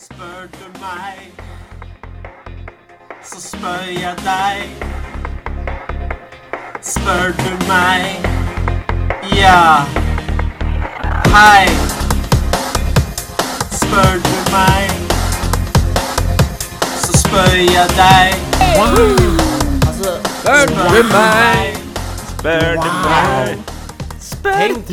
Spør du meg, så spør jeg deg. Spør du meg, ja. Hei. Spør du meg, så spør jeg deg. Altså, spør du meg, Spør du meg. Tenk,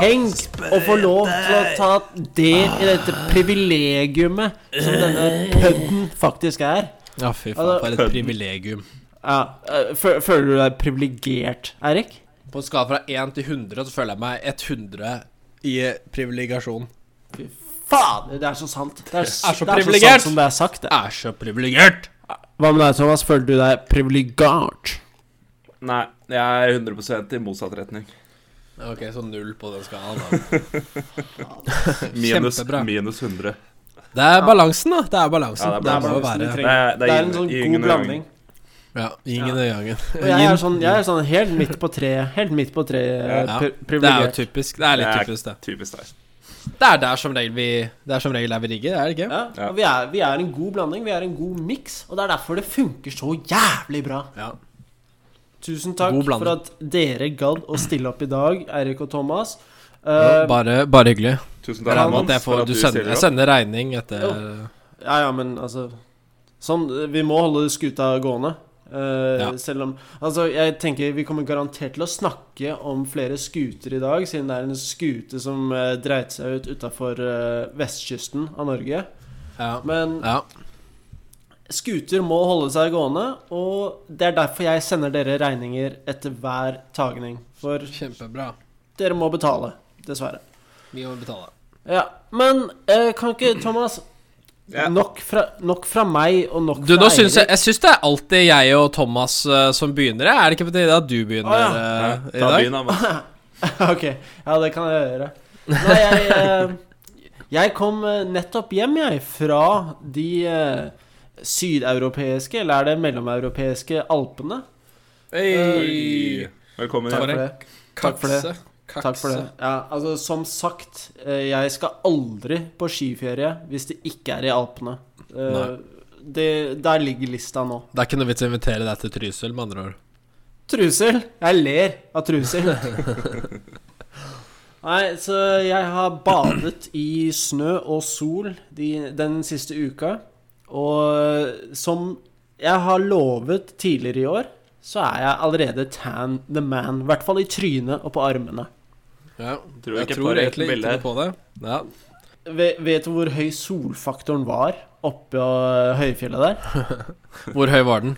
tenk å få lov til å ta del i dette privilegiumet som denne pudden faktisk er. Ja, fy faen, for et privilegium. Ja, øh, Føler du deg privilegert, Erik? På en skala fra 1 til 100 så føler jeg meg 100 i privilegasjon. Fy faen, det er så sant. Det er, s- er så det er så sant som det er sagt. Det. Er så privilegert! Hva med deg, Thomas? Føler du deg privilegert? Nei, jeg er 100 i motsatt retning. Ok, så null på den skalaen. da. Minus, minus 100. Det er balansen, da. Det er balansen. Ja, det er balansen. Det er- det er Det er en sånn god blanding. Ja, ingen ja. Og jeg er sånn, jeg er sånn helt midt på treet. Helt midt på treet. Ja, Det er jo typisk. Det er litt Det er typisk, det. Typisk der. Det er der som regel vi Det er som regel der vi rigger, er det ikke? Ja, Ja. og vi er, vi er en god blanding. Vi er en god miks. Og det er derfor det funker så jævlig bra. Ja. Tusen takk God for at dere gadd å stille opp i dag, Eirik og Thomas. Eh, Bare, bare hyggelig. Tusen takk, regner jeg, får, sender, jeg sender regning etter Jo. ja, ja, men altså Sånn, Vi må holde skuta gående. Uh, Ja. Selv om Altså, jeg tenker vi kommer garantert til å snakke om flere skuter i dag, siden det er en skute som uh, dreit seg ut utafor vestkysten av Norge. Ja. Men ja. Skuter må holde seg gående, og det er derfor jeg sender dere regninger etter hver tagning. For Kjempebra. dere må betale, dessverre. Vi må betale. Ja, Men eh, kan ikke Thomas Ja. nok, fra, nok fra meg og nok Du, fra nå Synes jeg Eirik. Jeg syns det er alltid jeg og Thomas uh, som begynner. Er det ikke på tide at du begynner ah, ja. uh, i dag? Begynner, ok, ja, det kan jeg gjøre. Nei, jeg uh, Jeg kom nettopp hjem, jeg, fra de eh, sydeuropeiske, eller er det mellomeuropeiske Alpene. Hei. Velkommen. Takk for det. Takk for det. Kakse. Takk for det. Ja, altså Som sagt, eh, jeg skal aldri på skiferie hvis det ikke er i Alpene. Eh, det, der ligger lista nå. Det er ikke noe vits i å invitere deg til Trysil, med andre ord. Trussel! Jeg ler av trusel Nei, så jeg har badet i snø og sol de, den siste uka. Og som jeg har lovet tidligere i år, så er jeg allerede tan the man. I hvert fall i trynet og på armene. Ja, Tror jeg jeg tror egentlig ikke noe på det. Ja. Vet, du hvor høy solfaktoren var oppe på øh, høyfjellet der? Hvor høy var den?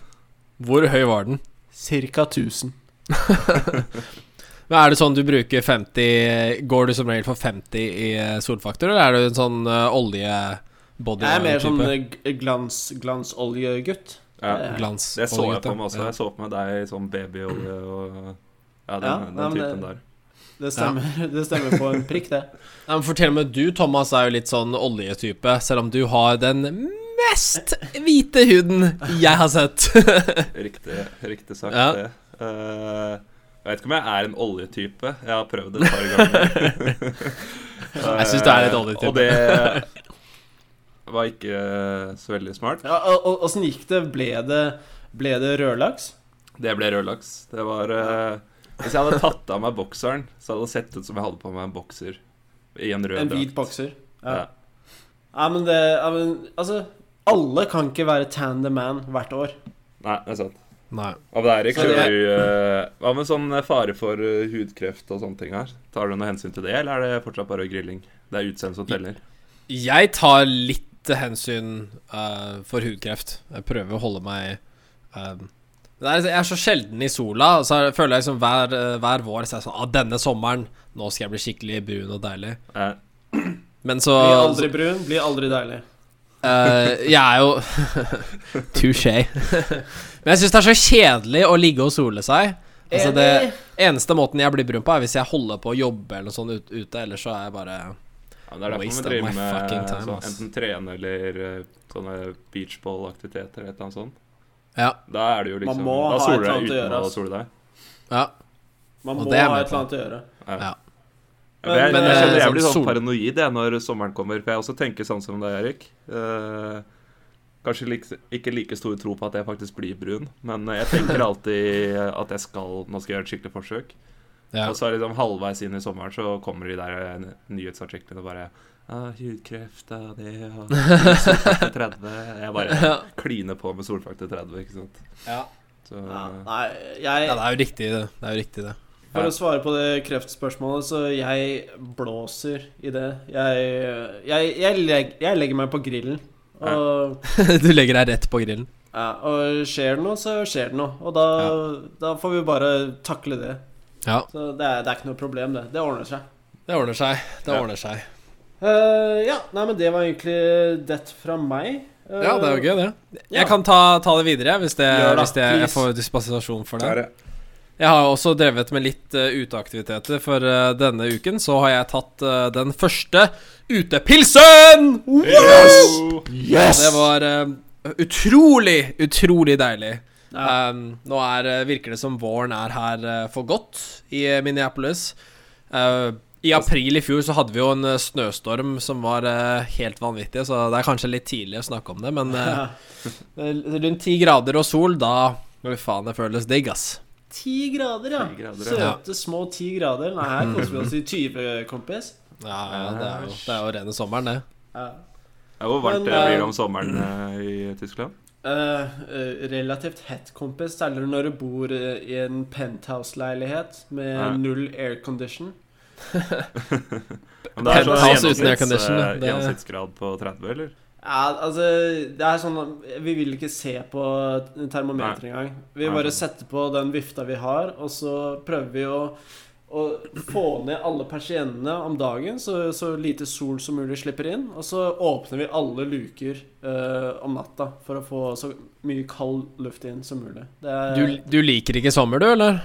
Hvor høy var den? Cirka 1000. Men Er det sånn du bruker 50 Går du som regel for 50 i eh, solfaktor, eller er du en sånn uh, olje-body Jeg er mer sånn øh, glans, glansoljegutt. Ja. Eh, Glans. Det så jeg på meg også. ja. Jeg så på meg deg i sånn babyolje og Ja, den, Ja, den nei, typen det- der. Det stemmer, det stemmer på en prikk, det. Nei, men Fortell meg, du Thomas er jo litt sånn oljetype, selv om du har den mest hvite huden jeg har sett. Riktig, riktig sagt, Ja. det. Uh, jeg vet ikke om jeg er en oljetype. Jeg har prøvd det et par ganger. Jeg synes du er litt oljetype. Og det var ikke så veldig smart. Ja, og- og- Åssen gikk det? Ble det, ble det rødlaks? Det ble rødlaks. Det var uh, Hvis jeg hadde tatt av meg bokseren, så hadde det sett ut som jeg hadde på meg en bokser i en rød En hvit drakt. bokser? Ja. Ja. ja, men det ja, men, Altså, alle kan ikke være tan the man hvert år. Nei, det er sant. Nei. Deg, Erik? Så det- du eh, Hva med sånn fare for uh, hudkreft og sånne ting her? Tar du noe hensyn til det, eller er det fortsatt bare grilling? Det er utseendet som teller. Jeg tar litt hensyn uh, for hudkreft. Jeg prøver å holde meg uh, er, Jeg er så sjelden i sola, så jeg føler jeg liksom hver, uh, hver vår Så er jeg sånn ah, Denne sommeren, nå skal jeg bli skikkelig brun og deilig. Eh, Men så Blir aldri brun, blir aldri deilig. Eh, jeg er jo Touché. Men jeg syns det er så kjedelig å ligge og sole seg. Altså det Eneste måten jeg blir brun på, er hvis jeg holder på å jobbe eller noe sånt ute. Ellers så er jeg bare ja, det er derfor man driver med time, sånn, enten trene eller eh, sånne beachball-aktiviteter eller et eller annet sånt. Ja. Da er det jo liksom må Da ha soler et du eller deg annet å uten gjøre, å sole deg. ja. Man Og må ha et eller annet å gjøre. Ja. Ja. Men jeg, jeg, jeg eh, jeg blir sånn sånn sol- paranoid jeg, når sommeren kommer. For jeg også tenker sånn som deg, Erik. Eh, kanskje like, ikke like stor tro på at jeg faktisk blir brun, men jeg tenker alltid at jeg skal Nå skal jeg gjøre et skikkelig forsøk. Ja. Og så er det liksom halvveis inn i sommeren så kommer de der eh, nyhetsartiklene og bare ah, Hudkreft er det og solfaktor 30. Jeg bare kliner på med solfaktor 30, ikke sant. Ja. Så Ja, nei, jeg ja, det er jo riktig, det. Det er jo riktig, det. For å svare på det kreftspørsmålet, så jeg blåser i det. Jeg, jeg, jeg, leg, jeg legger meg på grillen. Og, du legger deg rett på grillen. ja, og skjer det noe, så skjer det noe. Og da, da får vi bare takle det. Ja, Så det er, det er ikke noe problem, det. Det ordner seg. det ordner seg. Det Ja. ordner seg. Uh, ja, nei, men det var egentlig det fra meg. Uh, Ja, det er jo gøy, det. Ja. Jeg kan ta, ta det videre, hvis, det, ja, hvis det, jeg får dispensasjon for det. Jeg har også drevet med litt uh, uteaktiviteter, for eh, denne uken så har jeg tatt eh, den første utepilsen! Yes! Det var eh, utrolig, utrolig deilig. Ja. Um, nå er, eh, virker det som våren er her eh, for godt i eh, Minneapolis. Uh, I april i fjor så hadde vi jo en snøstorm som var uh, helt vanvittig, så det er kanskje litt tidlig å snakke om det, men eh, rundt ti grader og sol, da Fy faen, det føles digg, ass. Ti grader, ja. 10 grader, ja. Søte, små ti grader. Nei, her koser vi oss i 20, kompis. Ja, ja det, er jo, det er jo rene sommeren, det. Ja. Ja, Hvor varmt Men, det blir om sommeren i Tyskland? Eh, eh, relativt hett, kompis. Særlig når du bor eh, i en penthouse-leilighet med Ja. null aircondition. Men det er sånn Penthouse uten gjennomsnitts- aircondition, gjennomsnittsgrad på 30, eller? Ja, altså Det er sånn Vi vil ikke se på termometeret engang. Vi bare setter på den vifta vi har, og så prøver vi å, å få ned alle persiennene om dagen, så, så lite sol som mulig slipper inn. Og så åpner vi alle luker uh, om natta for å få så mye kald luft inn som mulig. Er, Du, du liker ikke sommer, du, eller?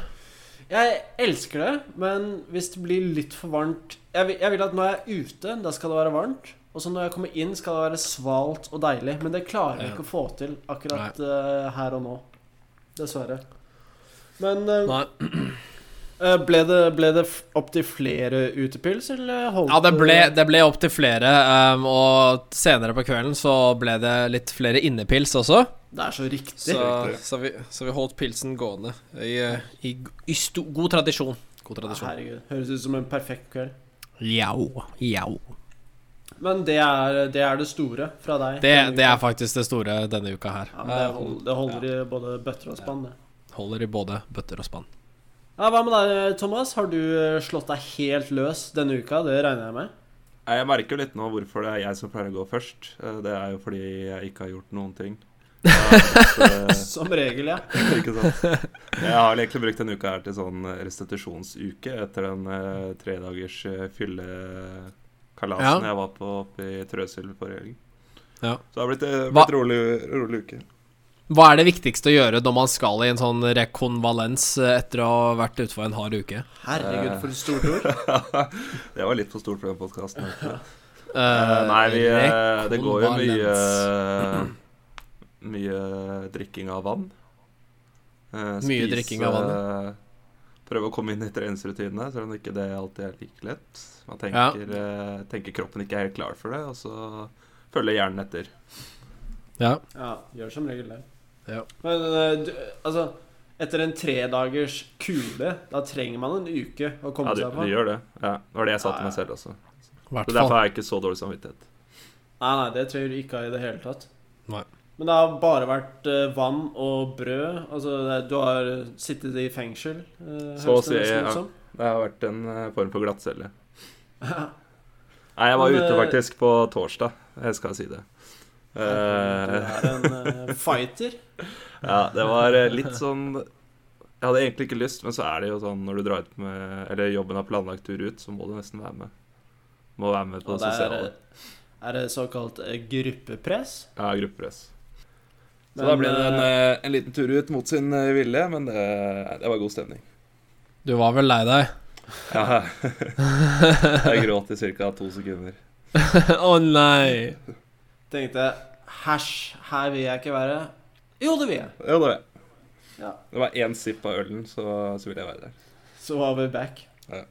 Jeg elsker det, men hvis det blir litt for varmt jeg vil, jeg vil at når jeg er ute, da skal det være varmt. Og så når jeg kommer inn, skal det være svalt og deilig. Men det klarer vi ikke å få til akkurat uh, her og nå. Dessverre. Men uh, Nei. Eh, ble det, ble det opptil opp til flere utepils, eller holdt Ja, det ble, det ble opp til flere, um, og senere på kvelden så ble det litt flere innepils også. Det er så riktig. Så, riktig. så, vi, så vi holdt pilsen gående i, uh, i, i sto, god tradisjon. God tradisjon. Herregud. Høres ut som en perfekt kveld. Jau, jau. Men det er det, er det store fra deg. Det, det er faktisk det store denne uka her. ja, det, Um, hold, det holder i både bøtter og spann, det. Holder i både bøtter og spann. Ja, Hva med deg, Thomas? Har du eh, slått deg helt løs denne uka? Det regner jeg med. Jeg merker jo litt nå hvorfor det er jeg som pleier å gå først. Eh, Det er jo fordi jeg ikke har gjort noen ting. Har eh, Som regel, ja. Ikke sant? Jeg har egentlig brukt denne uka her til sånn restitusjonsuke etter den eh, tredagers fyllekalasen Ja. jeg var på oppe i Trøsil forrige helg. Ja. Så det har blitt, blitt rolig, rolig uke. Hva er det viktigste å gjøre når man skal i en sånn rekonvalens eh, etter å ha vært ute for en hard uke? Herregud, for et stort ord. det var litt for stort for den podkasten. Uh, nei, vi, eh, det går jo mye. Mye drikking av vann. Eh, Mye drikking av vann, Ja. Prøve å komme inn i treningsrutinene, selv om ikke det alltid er like lett. Man tenker, eh, tenker kroppen ikke er helt klar for det, og så følger hjernen etter. Ja. Ja, gjør som regel det. Ja. Men eh, altså Etter en tredagers kule, da trenger man en uke å komme Ja, du, seg på. du gjør det. Ja, det var det jeg sa Ja, til meg selv også. Hvert Så derfor har jeg ikke så dårlig samvittighet. Nei, nei, det trenger du ikke ha i det hele tatt. Nei. Men det har bare vært uh, vann og brød. Altså, det, du har sittet i fengsel, uh, Så å si, ja. Det har vært en uh, form for glattcelle. Nei, jeg var Men, ute faktisk på torsdag. Jeg skal si det. Du Eh, er en eh, fighter. ja, det var eh, litt sånn Jeg hadde egentlig ikke lyst, men så er det jo sånn når du drar ut med Eller jobben har planlagt tur ut, så må du nesten være med. Må være med på det det sosiale. er det såkalt eh, gruppepress. Ja, gruppepress. Så Men, da ble det en, eh, eh, en liten tur ut mot sin eh, vilje, men det, det var god stemning. Du var vel lei deg? Ja. Jeg gråt i ca. to sekunder. Å nei! Tenkte Hæsj, her vil jeg ikke være. Jo, det vil jeg. Jo, det var jeg. Ja. Det var én sipp av ølen, så, så ville jeg være der. Så var vi back. Ja.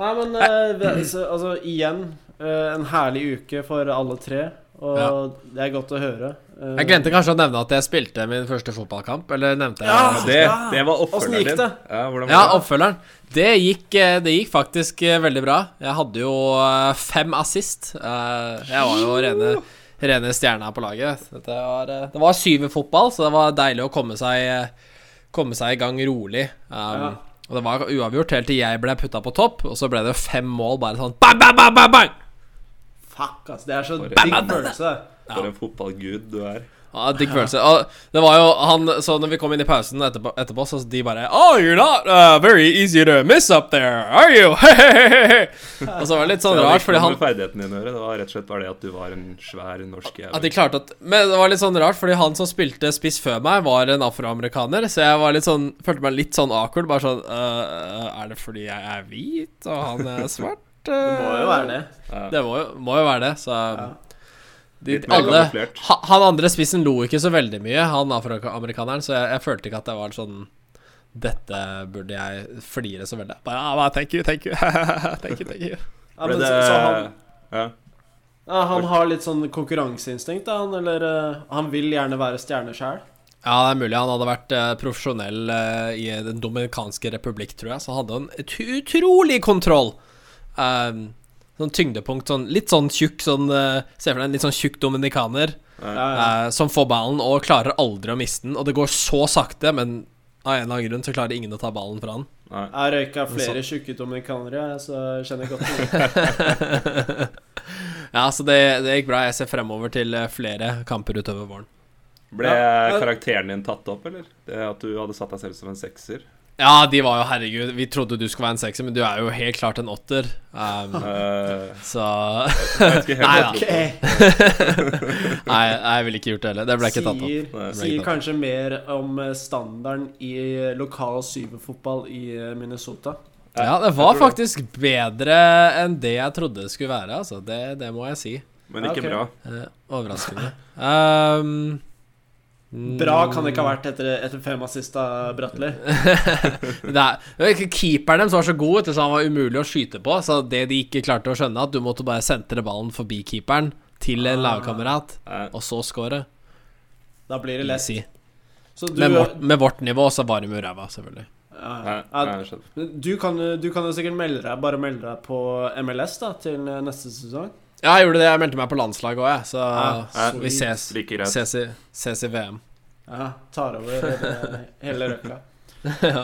Nei, men eh, vi- så, altså, igjen eh, en herlig uke for alle tre. Og Ja. det er godt å høre. Eh, Jeg glemte kanskje å nevne at jeg spilte min første fotballkamp. Eller nevnte jeg Ja. Ja, det, det var oppfølgeren gikk din. Ja, hvordan Ja, det? oppfølgeren. Det gikk, eh, det gikk faktisk eh, veldig bra. Jeg hadde jo eh, fem assist. Eh, Jeg var jo rene, rene stjerna på laget. Dette var, eh, det var syv i fotball, så det var deilig å komme seg, komme seg i gang rolig. Um, Ja. Og det var uavgjort helt til jeg ble putta på topp, og så ble det fem mål bare sånn bang, bang, bang, bang, bang! Fuck, ass. Det er så digg følelse. For en fotballgud du er. Ja, digg følelse. Og det var jo han Så når vi kom inn i pausen etterpå, etterpå så de bare Oh, you're not uh, very easy to miss up there, are you? og så var det litt sånn rart, fordi han dine å. Det var rett og slett bare det at du var en svær norsk At de klarte at Men det var litt sånn rart, fordi han som spilte spiss før meg, var en afroamerikaner. Så jeg var litt sånn følte meg litt sånn awkward. Bare sånn uh, Er det fordi jeg er hvit, og han er svart? Det må jo være det. Ja. Det må jo, må jo være det, så de, Litt mer alle, Han andre spissen lo ikke så veldig mye, han afroamerikaneren, så jeg, jeg følte ikke at det var sånn Dette burde jeg flire så veldig. Bare, ah, thank you, thank you, thank you, thank you. Ja, men, det så, så han, Ja. ja, han har litt sånn konkurranseinstinkt, da, han, eller uh, Han vil gjerne være stjerne sjæl. Ja, det er mulig han hadde vært uh, profesjonell uh, i Den dominikanske republikk, tror jeg. Så hadde han utrolig kontroll. Um, sånn tyngdepunkt, sånn litt sånn tjukk sånn uh, Se for deg en litt sånn tjukk dominikaner Ja, ja. eh, som får ballen og klarer aldri å miste den. Og det går så sakte, men av en eller annen grunn så klarer ingen å ta ballen fra han. Nei. Jeg røyka flere tjukke dominikanere, så jeg kjenner godt til det. Ja, så det, det gikk bra. Jeg ser fremover til eh, flere kamper utover våren. Ble Ja. karakteren din tatt opp, eller? Det at du hadde satt deg selv som en sekser? Ja, de var jo herregud Vi trodde du skulle være en sekser, men du er jo helt klart en åtter. Um, Eh, så Nei da. Nei, jeg ville ikke gjort det heller. Det ble ikke tatt opp. Sier, kanskje mer om eh, standarden i lokal syverfotball i eh, Minnesota. Ja, det var faktisk bedre enn det jeg trodde det skulle være. Altså. Det, det må jeg si. Men ikke okay. bra. Eh, overraskende. Um, Bra kan det ikke ha vært etter, etter fem assist av Bratli. det, er, det keeperen deres var så god, så han var umulig å skyte på. Så det de ikke klarte å skjønne, at du måtte bare sentre ballen forbi keeperen til en Ah. lagkamerat, og så score. Da blir det lett. Du, Med vårt, med vårt nivå så var de jo ræva, selvfølgelig. ja, ja. du, kan, du kan jo sikkert melde deg Bare melde deg på MLS da til neste sesong. Ja, jeg gjorde det. Jeg meldte meg på landslaget òg, jeg. Så Ah, vi ses, ses, i, ses i VM. Ja, tar over hele, hele røkla. ja.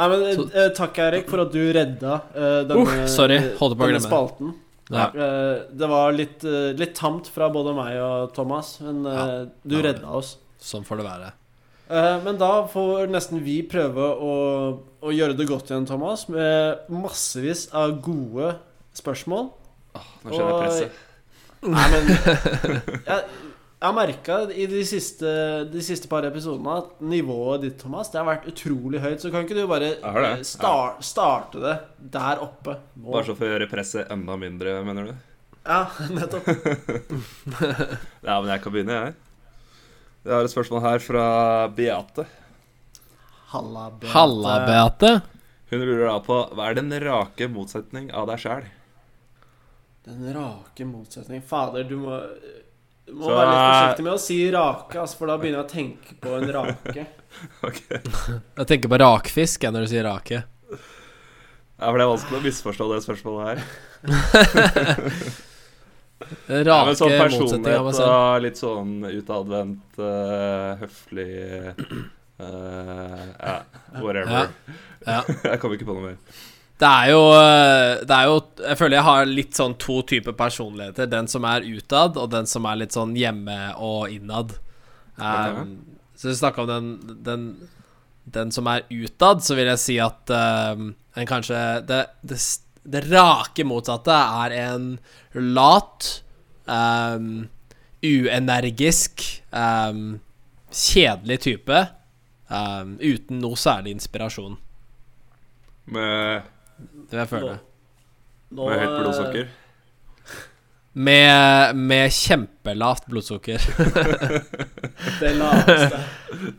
Nei, men Så- eh, Takk, Erik, for at du redda eh, denne, Uh, sorry. Holdt på å denne glemme. spalten. Ja. Eh, det var litt, eh, litt tamt fra både meg og Thomas, men Ja, du redda oss. Sånn får det være. Eh, men da får nesten vi prøve å, å gjøre det godt igjen, Thomas, med massevis av gode spørsmål. Nå kjenner jeg presset. Nei, men Jeg, jeg har merka i de siste, de siste par episodene at nivået ditt, Thomas, det har vært utrolig høyt. Så kan ikke du bare det. star, starte det der oppe nå? Bare så for å gjøre presset enda mindre, mener du? Ja, nettopp. Ja, men jeg kan begynne, jeg. Jeg har et spørsmål her fra Beate. Halla, Beate. Halla, Beate. Hun lurer da på hva er den rake motsetning av deg sjæl? Den rake motsetning Fader, du må Du må Så, være litt eh, forsiktig med å si rake, altså, for da begynner jeg å tenke på en rake. Ok. Jeg tenker på rakfisk jeg, når du sier rake. Ja, for det er vanskelig å misforstå det spørsmålet her. Rake Ja, men sånn motsetning av meg selv. og litt sånn utadvendt, uh, høflig uh, Ja, whatever. Ja. jeg kommer ikke på noe mer. Det er jo eh, Det er jo Jeg føler jeg har litt sånn to typer personligheter. Den som er utad, og den som er litt sånn hjemme og innad. Um, så vi snakka om den, den Den som er utad, så vil jeg si at um, en kanskje det, det, det rake motsatte er en lat, um, uenergisk, um, kjedelig type. Um, uten noe særlig inspirasjon. Med, Det vil jeg føle. Nå, med høyt blodsukker. Med, med kjempelavt blodsukker. Det laveste.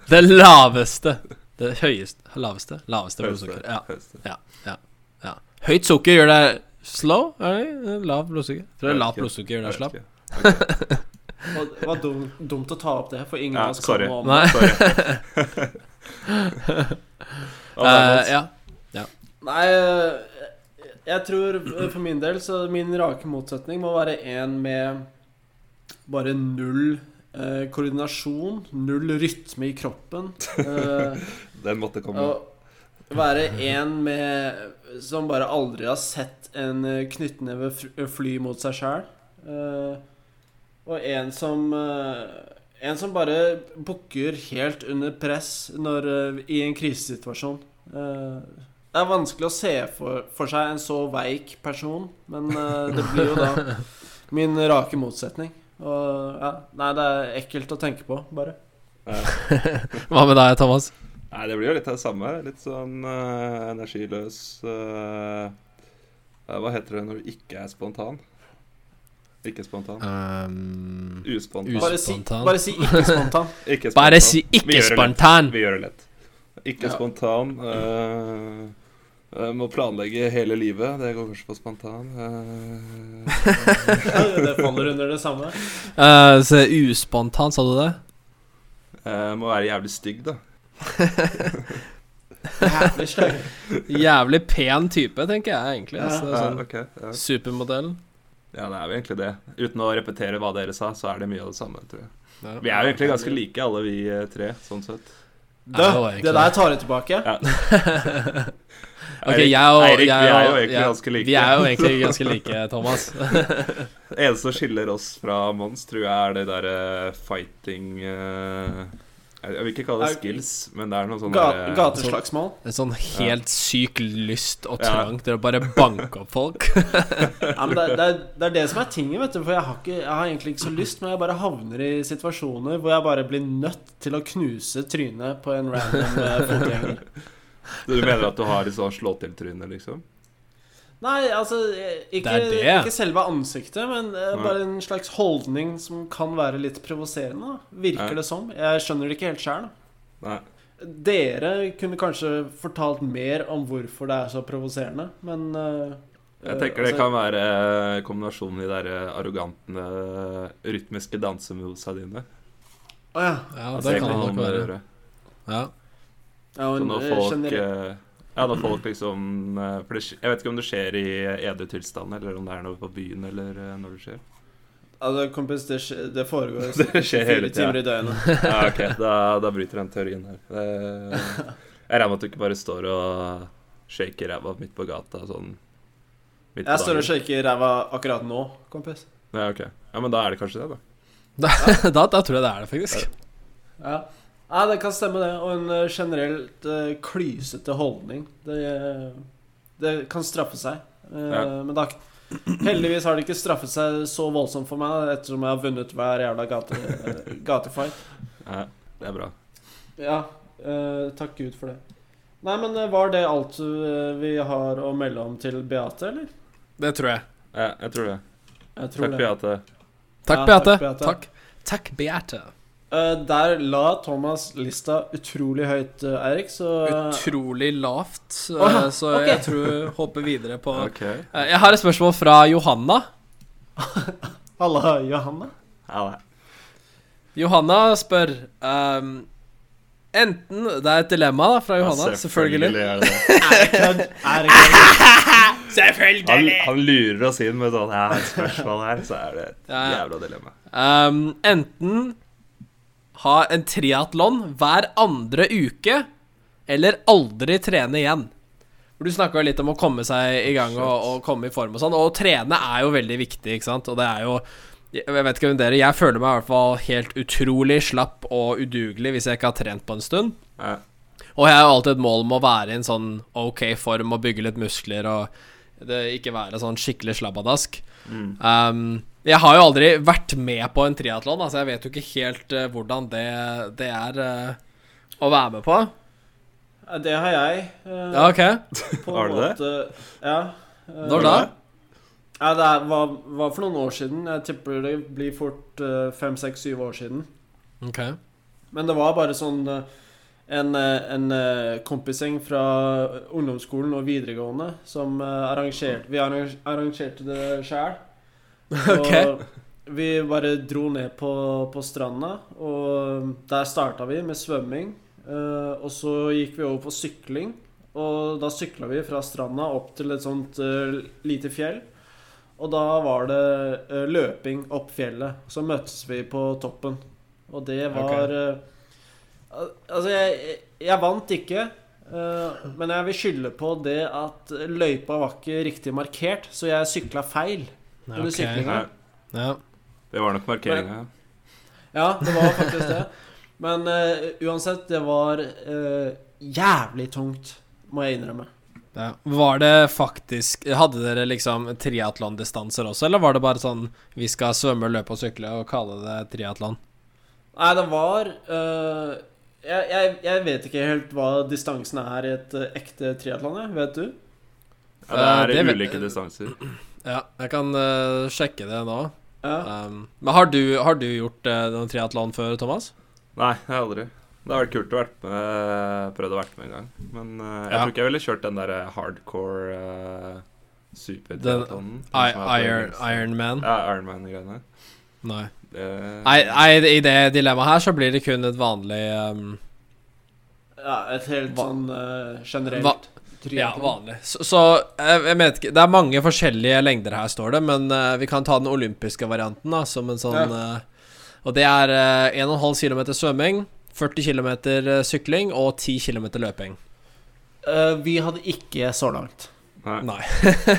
Det laveste. Det høyeste Laveste? Laveste blodsukker. Ja. Ja, ja, ja. Høyt sukker gjør deg slow? Det blodsukker? Tror det lavt blodsukker gjør deg slapp. Det var dum, dumt å ta opp det, for ingen av oss kommer om Sorry. Eh, ja. Nei, eh, jeg tror eh, for min del så min rake motsetning må være en med bare null eh, koordinasjon, null rytme i kroppen. Eh, Den måtte komme. og være en med som bare aldri har sett en eh, knyttneve fly mot seg sjæl. og en som eh, En som bare bukker helt under press når, eh, i en krisesituasjon. Eh, det er vanskelig å se for, for seg en så veik person, men uh, det blir jo da min rake motsetning. Og ja, Nei, det er ekkelt å tenke på, bare. Hva med deg, Thomas? Nei, det blir jo litt av det samme. Litt sånn uh, energiløs eh, Hva heter det når du ikke er spontan? Ikke spontan. Um, Uspontan. Bare si, bare si ikke spontan. Ikke bare spontan. si Vi ikke gjør det lett. spontan. Vi gjør det lett. Ikke Ja. spontan. eh, eh, må planlegge hele livet. Det går kanskje på spontan. Uh, det faller under det samme. Uh, så uspontan, sa du det? Uh, må være jævlig stygg, da. Jævlig stygg. Jævlig pen type, tenker jeg egentlig. Ja. Altså, Ja, sånn okay, ja. Supermodellen. ja, det er jo egentlig det. Uten å repetere hva dere sa, så er det mye av det samme, tror jeg. Ja. Vi er jo egentlig ganske like, alle vi tre, sånn sett. Du, det det der tar jeg tilbake. Ja. Ok, Eirik- jeg og Eirik, jeg vi er jo egentlig jeg- ganske like. Vi er jo egentlig ganske like, Thomas. Det eneste som skiller oss fra Mons, tror jeg er det derre fighting eh, Jeg vil ikke kalle det skills, men det er noe sånn Ga gateslagsmål. En sånn helt syk lyst og Ja. trang til å bare banke opp folk. Ja, men det, det, er, det er det som er tinget, vet du. For jeg har, ikke, jeg har egentlig ikke så lyst, men jeg bare havner i situasjoner hvor jeg bare blir nødt til å knuse trynet på en random eh, Du mener at du har et sånt slå-til-tryne, liksom? Nei, altså ikke, Det det. ikke selve ansiktet, men Nei. bare en slags holdning som kan være litt provoserende. Virker Nei. det som. Jeg skjønner det ikke helt sjøl. Dere kunne kanskje fortalt mer om hvorfor det er så provoserende, men uh, Jeg tenker det altså, kan være eh, kombinasjonen i de der arrogante, rytmiske dansemovesa dine. Å ja. Ja, Altså, det kan det nok være. Ja. Ja Så men, når eh, folk eh, Ja, når folk liksom eh, For det, jeg vet ikke om det skjer i edru tilstand, eller om det er noe på byen, eller når det skjer. Altså, kompis, det, skje- det foregår Det skjer hele fire timer i døgnet. Ja, ok, da, da bryter den teorien her. Jeg regner med at du ikke bare står og shaker ræva midt på gata sånn midt på Jeg står og shaker ræva akkurat nå, kompis. Ja, ok. Ja, men da er det kanskje det, da. Da, da tror jeg det er det, faktisk. Ja. Ja, det kan stemme, det. Og en eh, generelt uh, klysete holdning. Det, eh, det kan straffe seg. Uh, Ja. Men da Heldigvis har det ikke straffet seg så voldsomt for meg, ettersom jeg har vunnet hver jævla gate, gatefight. Ja, det er bra. Ja, Uh, takk Gud for det. Nei, men var det alt vi har å melde om til Beate, eller? Det tror jeg. Ja, jeg tror det. Jeg tror Takk, det. Beate. Takk, Ja, Beate. takk, Beate. Takk. Takk, Beate. Eh, der la Thomas lista utrolig høyt, eh, Eirik, så Utrolig lavt, oh, så okay. jeg tror hopper videre på Ok. Eh, Jeg har et spørsmål fra Johanna. Halla, Johanna. Ja, det. Johanna spør um, Enten Det er et dilemma da fra Johanna, Ja, selvfølgelig. er det det. Er det? Er kødd? Han, han lurer oss inn med sånn ja, et spørsmål her, så er det et jævla dilemma. Um, enten ha en triatlon hver andre uke, eller aldri trene igjen. For Du snakka litt om å komme seg i gang og, og komme i form og sånn. Og å trene er jo veldig viktig, ikke sant. Og det er jo Jeg vet ikke om dere, jeg føler meg i hvert fall helt utrolig slapp og udugelig hvis jeg ikke har trent på en stund. Ja. Og jeg har jo alltid et mål om å være i en sånn ok form og bygge litt muskler og det, ikke være sånn skikkelig slabbadask. Mm. Um, jeg har jo aldri vært med på en triatlon, altså jeg vet jo ikke helt uh, hvordan det, det er uh, å være med på. Det har jeg. Uh, Ja, ok. Har du det? Ja. Når da? Ja, det er, var, var for noen år siden. Jeg tipper det blir fort fem, seks, syv år siden. Ok. Men det var bare sånn en, en kompisgjeng fra ungdomsskolen og videregående som arrangerte Vi arrangerte det sjæl. Ok. vi bare dro ned på, på stranda, og der starta vi med svømming. eh, og så gikk vi over på sykling, og da sykla vi fra stranda opp til et sånt eh, lite fjell. Og da var det eh, løping opp fjellet. Så møttes vi på toppen. Og det var eh, Altså, jeg, jeg- vant ikke. men jeg vil skylde på det at løypa var ikke riktig markert, så jeg sykla feil under Ok. syklinga. Ja. det var nok markeringa. Ja, det var faktisk det. Men uh, uansett, det var uh, jævlig tungt, må jeg innrømme. Ja. Var det faktisk Hadde dere liksom triatlondistanser også, eller var det bare sånn vi skal svømme, løpe og sykle og kalle det triatlon? Nei, det var uh, jeg, jeg, jeg vet ikke helt hva distansen er i et ekte triatlon, jeg. Vet du? Ja, det er det vet- ulike distanser. Ja, jeg kan uh, sjekke det nå. Ja. Um, men har du, har du gjort uh, noen triatlon før, Thomas? Nei, jeg har aldri. Det har vært kult å vært med, prøvd å være med en gang. Men uh, jeg Ja. tror ikke jeg ville kjørt den der hardcore uh, supertriatlonen. er Iron, engelsk. Man? Ja, Ironman-greiene. Nei. Det, Nei, nei, i det dilemmaet her så blir det kun et vanlig um, ja, et helt sånn uh, generelt Ja, vanlig. Så, så jeg, jeg vet ikke Det er mange forskjellige lengder her, står det, men uh, vi kan ta den olympiske varianten, da, som en sånn eh, Og det er uh, 1,5 km svømming, 40 km sykling og 10 km løping. Uh, vi hadde ikke så langt. nei. Nei.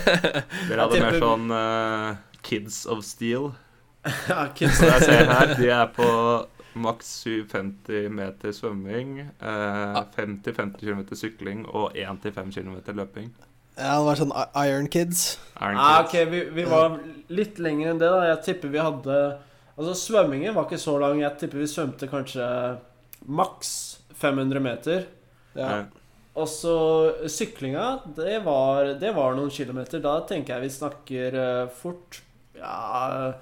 Dere hadde mer sånn eh, Kids of Steel. ja, kids. Så jeg ser her, de er på maks 750 meter svømming, eh, 50-50 km sykling og 1-5 km løping. Ja, det var sånn Iron Kids. Iron Ah, ok, vi, vi var litt lenger enn det, da. Jeg tipper vi hadde Altså, svømmingen var ikke så lang. Jeg tipper vi svømte kanskje maks 500 meter. Ja. Og så syklinga, det var, det var noen kilometer. Da tenker jeg vi snakker eh, fort Ja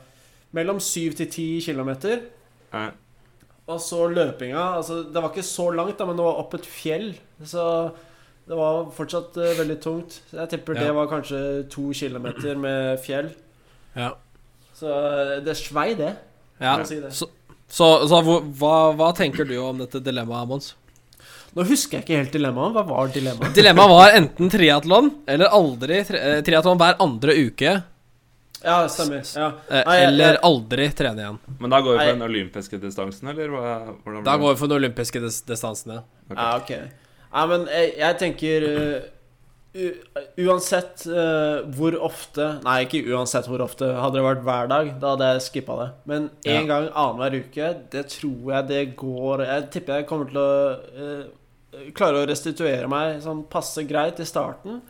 Mellom 7 til 10 kilometer. eh, Og så løpinga Altså, det var ikke så langt, da, men det var opp et fjell. Så det var fortsatt uh, veldig tungt. Så Jeg tipper Ja. det var kanskje to kilometer med fjell. Ja. Så eh, det svei, det. ja. si det. Så, så, så hva, hva tenker du om dette dilemmaet, Mons? Nå husker jeg ikke helt dilemmaet. Hva var dilemmaet? Dilemmaet var enten triatlon eller aldri tri eh, triatlon hver andre uke. Ja, stemmer. Ja. eh, Nei, eller jeg- aldri trene igjen. Men da går vi for på den olympiske distansen, eller hva? hvordan Da går vi for den olympiske dis distansen, ja. Okay. Ja, ok. Ja, men jeg, jeg tenker uh, Uansett uh, hvor ofte Nei, ikke uansett hvor ofte. Hadde det vært hver dag, da hadde jeg skippa det. Men én Ja. gang annenhver uke, det tror jeg det går Jeg tipper jeg kommer til å uh, klare å restituere meg sånn passe greit i starten.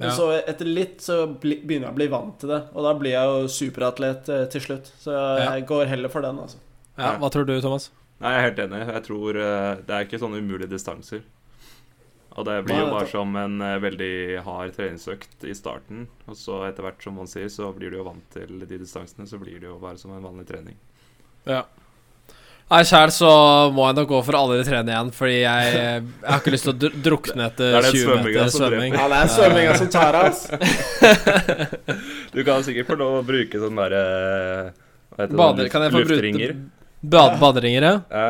Men Ja. så etter litt så begynner jeg å bli vant til det. Og da blir jeg jo superatlet eh, til slutt. Så jeg går heller for den, altså. Ja, hva tror du, Thomas? Nei, jeg er helt enig. Jeg tror eh, det er ikke sånne umulige distanser. Og det blir jo bare som en eh, veldig hard treningsøkt i starten. Og så etter hvert, som man sier, så blir du jo vant til de distansene. Så blir det jo bare som en vanlig trening. Ja. Nei, sjæl så må jeg nok gå for å aldri trene igjen, fordi jeg, jeg har ikke lyst til å drukne etter er 20 meter svømming. Ja, det er svømminga som tar oss. Du kan sikkert få lov å bruke sånn derre Hva heter Bader, det? kan jeg få Luftringer. Bad, baderinger, ja? Ja,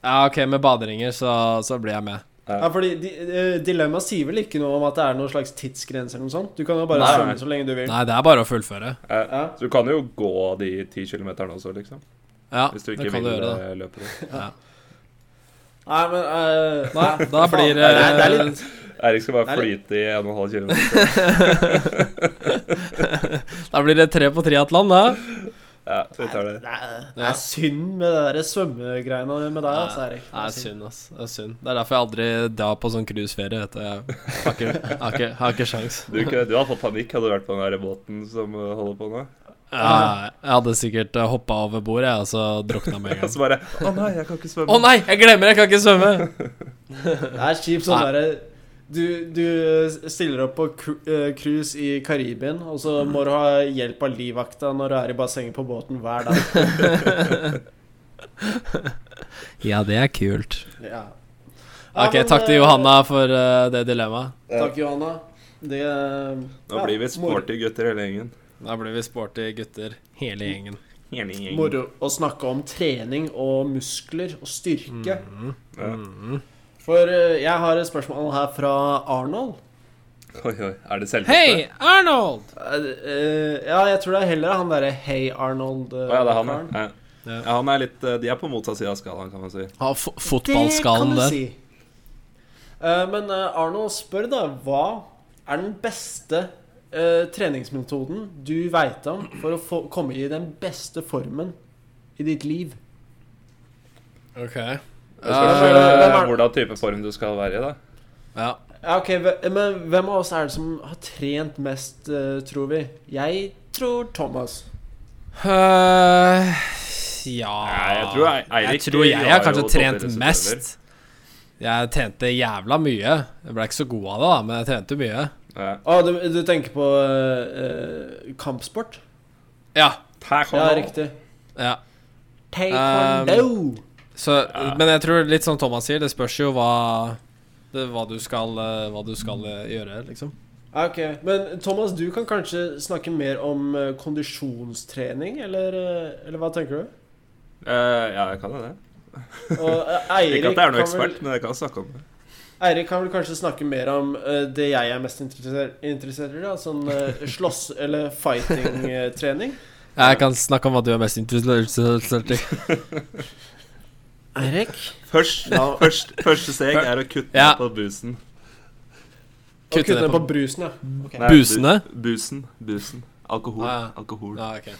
Ja, ok, med baderinger så, så blir jeg med. Ja, fordi di, eh, Dilemmaet sier vel ikke noe om at det er noen slags tidsgrense eller noe sånt? Du kan jo bare Nei. svømme så lenge du vil. Nei, det er bare å fullføre. ja. Ja. Så du kan jo gå de ti kilometerne også, liksom. Ja, Hvis du det ikke kan du vil gjøre, da. eh, løpe det. Ja. Nei, men uh, Nei, da blir det, er, det er litt Erik skal bare er flyte i 1,5 km. Da blir det tre på triatlon, da. Ja, vi tar det. det er, det er synd med det der svømmegreiene med deg, altså, Erik. Det er synd, ass. Det er synd. Det er derfor jeg aldri drar på sånn cruiseferie. vet du. Jeg har ikke, har ikke, har ikke sjans. Du, du hadde fått panikk hadde du vært på den der båten som holder på nå. Ja, jeg hadde sikkert hoppa over bordet jeg, og så drukna med en Og gang. så bare Å nei, jeg kan ikke svømme. Å nei, jeg glemmer, jeg kan ikke svømme! Det er kjipt sånn derre du, du stiller opp på eh, cruise i Karibien, og så må du ha hjelp av livvakta når du er i bassenget på båten hver dag. Ja, det er kult. Ja. Ja, Ok, men, takk til eh, Johanna for eh, det dilemmaet. Takk, Johanna. Det eh, Nå ja, blir vi sporty gutter hele gjengen. Da blir vi sporty gutter, hele gjengen. Hele gjengen. Moro å snakke om trening og muskler og styrke. Ja. For eh, jeg har et spørsmål her fra Arnold. Oi, oi. Er det selveste? Hei, Arnold! Eh, ja, jeg tror det er heller han derre Hey Arnold. Å ja, det er han, karen. ja. ja. ja. Han er litt De er på motsatt side av skalaen, kan man si. Ha fotballskalaen der. si. Eh, men Arnold spør da hva er den beste eh, treningsmetoden du veit om for å få, komme i den beste formen i ditt liv? Ok. Det spørs hvem er- hvordan type form du skal være i, da. Ja. Ja, ok, Men hvem av oss er det som har trent mest, eh, tror vi? Jeg tror Thomas. Uh, ja jeg tror jeg, Eirik Jeg tror jeg har har kanskje trent mest. Jeg trente jævla mye. Jeg ble ikke så god av det, da, men jeg trente mye. Ja. Å, du, du tenker på uh, eh, kampsport? Ja. Ja, riktig. ja. Taekwondo. Så, Men jeg tror litt som Thomas sier, det spørs jo hva det, hva, du skal, eh, hva du skal gjøre, liksom. Ok, Men Thomas, du kan kanskje snakke mer om kondisjonstrening, eller, eller hva tenker du? Uh, ja, jeg kan jo det. Og uh, Eirik Ikke at jeg er noen ekspert, vel- men jeg kan snakke om det. Eirik kan vel kanskje snakke mer om uh, det jeg er mest interessert, interessert i, da, sånn uh, slåss- eller fighting-trening. Jeg kan snakke om hva du er mest interessert i. Eirik? Først, Ja. først, første steg er å kutte Ja. ned på busen. Kutte kutte ned på på- brusen, ja. Okay. Nei, Busene? bu- Busen. Busen. Alkohol. Ah, ja. Alkohol. Ah, okay.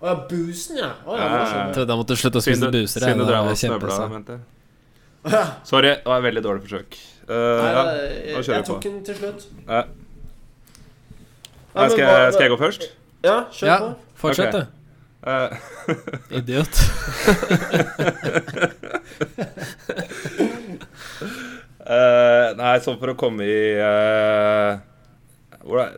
Å ja, busen, ja. Å, ja, Ja, ja, Jeg trodde jeg måtte slutte å spise buser. siden du jeg. drev og mente jeg. Sorry, det var et veldig dårlig forsøk. Uh, Nei, ja, jeg, jeg tok den til slutt. Ja. Ja, Nei, skal, jeg, skal jeg gå først? Ja, kjør Ja, på. fortsett, du. Eh, Idiot. uh, nei, sånn for å komme i uh,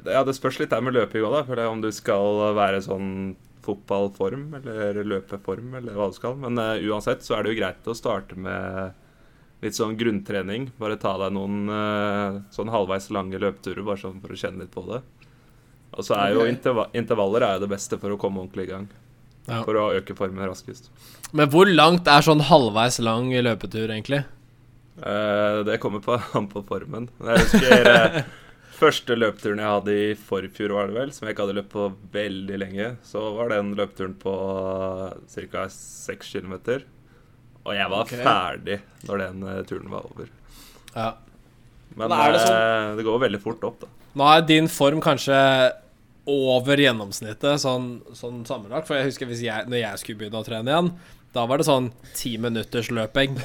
Ja, det spørs litt der med løping òg, da. For det om du skal være sånn fotballform eller løpeform eller hva du skal. Men uh, uansett så er det jo greit å starte med litt sånn grunntrening. Bare ta deg noen eh, sånn halvveis lange løpeturer, bare sånn for å kjenne litt på det. Og så er jo interva intervaller er jo det beste for å komme ordentlig i gang. Ja. For å øke formen raskest. Men hvor langt er sånn halvveis lang løpetur, egentlig? Eh, det kommer på, an på formen. Jeg husker eh, første løpeturen jeg hadde i forfjor, var det vel, som jeg ikke hadde løpt på veldig lenge. Så var den løpeturen på ca. 6 km. Og jeg var okay. ferdig når den eh, turen var over. Ja. Men Men det sånn- eh, det går veldig fort opp, da. Nå er din form kanskje over gjennomsnittet, sånn, sånn sammenlagt. For jeg husker hvis jeg, når jeg skulle begynne å trene igjen, da var det sånn ti minutters løping.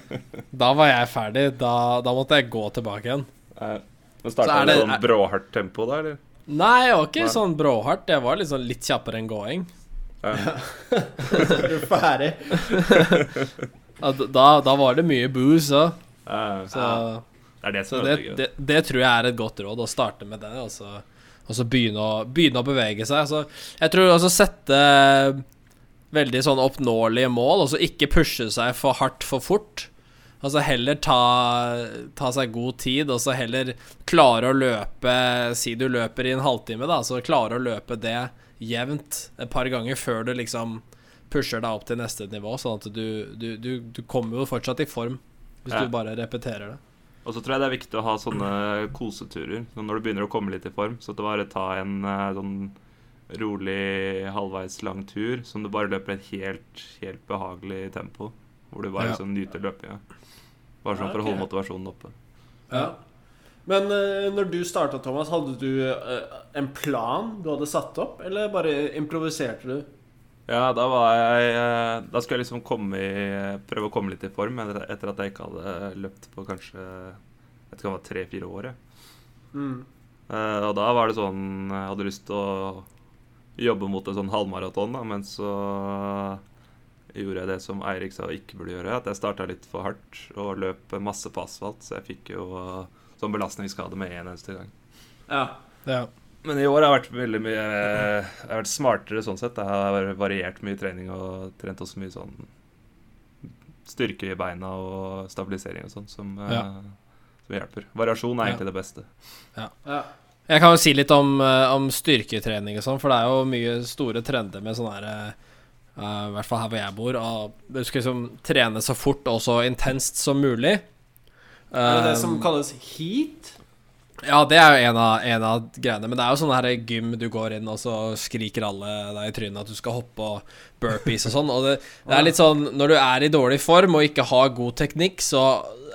Da var jeg ferdig. Da, da måtte jeg gå tilbake igjen. Eh, Men starta du sånn bråhardt tempo da, eller? Nei, jeg var ikke Nei. sånn bråhardt. Jeg var sånn litt kjappere enn gåing. Eh, Så er du ferdig. Da, da var det mye booze òg. eh, Så, det er det så det, det, det tror jeg er et godt råd, å starte med det. Og så, og så begynne, å, begynne å bevege seg. Så jeg tror også sette veldig sånn oppnåelige mål, og så ikke pushe seg for hardt for fort. Altså heller ta, ta seg god tid, og så heller klare å løpe Si du løper i en halvtime, da, så klare å løpe det jevnt et par ganger før du liksom pusher deg opp til neste nivå, sånn at du, du, du, du kommer jo fortsatt i form hvis Ja. du bare repeterer det. Og så tror jeg det er viktig å ha sånne koseturer når du begynner å komme litt i form. Så at du bare ta en eh, sånn rolig halvveis lang tur som du bare løper et helt, helt behagelig tempo. Hvor du bare Ja. liksom nyter løpinga. Bare sånn for å holde motivasjonen oppe. Ja. Men eh, når du starta, Thomas, hadde du eh, en plan du hadde satt opp, eller bare improviserte du? Ja, da var jeg eh, Da skulle jeg liksom komme i prøve å komme litt i form etter at jeg ikke hadde løpt på kanskje Jeg vet ikke om det var tre-fire år. Jeg. Mm. Og da var det sånn Jeg hadde lyst til å jobbe mot en sånn halvmaraton, da, men så gjorde jeg det som Eirik sa ikke burde gjøre. At jeg starta litt for hardt og løp masse på asfalt, så jeg fikk jo sånn belastningsskade med en eneste gang. Ja. Ja. Men i år har jeg vært veldig mye Jeg har vært smartere sånn sett. Jeg har variert mye trening og trent også mye sånn styrke i beina og stabilisering og sånn som, eh, Ja. som hjelper. Variasjon er Ja. egentlig det beste. Ja. Jeg kan jo si litt om, eh, om styrketrening og sånn, for det er jo mye store trender med sånn her uh, I hvert fall her hvor jeg bor. Og du skal liksom trene så fort og så intenst som mulig. Er det det som Um, kalles heat? Ja, det er jo en av, en av greiene. Men det er jo sånn her gym du går inn, og så skriker alle deg i trynet at du skal hoppe og burpees og sånn. Og det, det er litt sånn Når du er i dårlig form og ikke har god teknikk, så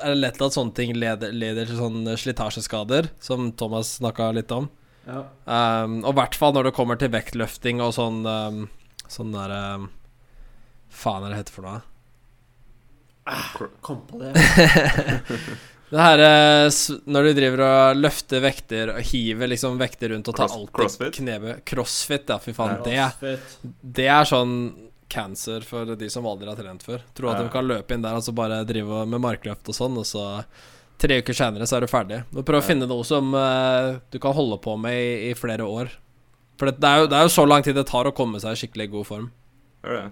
er det lett at sånne ting leder, leder til sånne slitasjeskader, som Thomas snakka litt om. Ja. Um, og i hvert fall når det kommer til vektløfting og sånn um, Sånn der um, Faen er det heter for noe? Kom på det. Det her eh, Når du driver og løfter vekter og hiver liksom vekter rundt og tar Cross- alltid crossfit? knebøy Crossfit, ja, fy faen. Det, det er sånn cancer for de som aldri har trent før. Tror at Ja. de kan løpe inn der og så bare drive med markløft og sånn, og så tre uker senere så er du ferdig. Prøv å finne noe som uh, du kan holde på med i, i flere år. For det, det, er jo, det er jo så lang tid det tar å komme seg i skikkelig god form.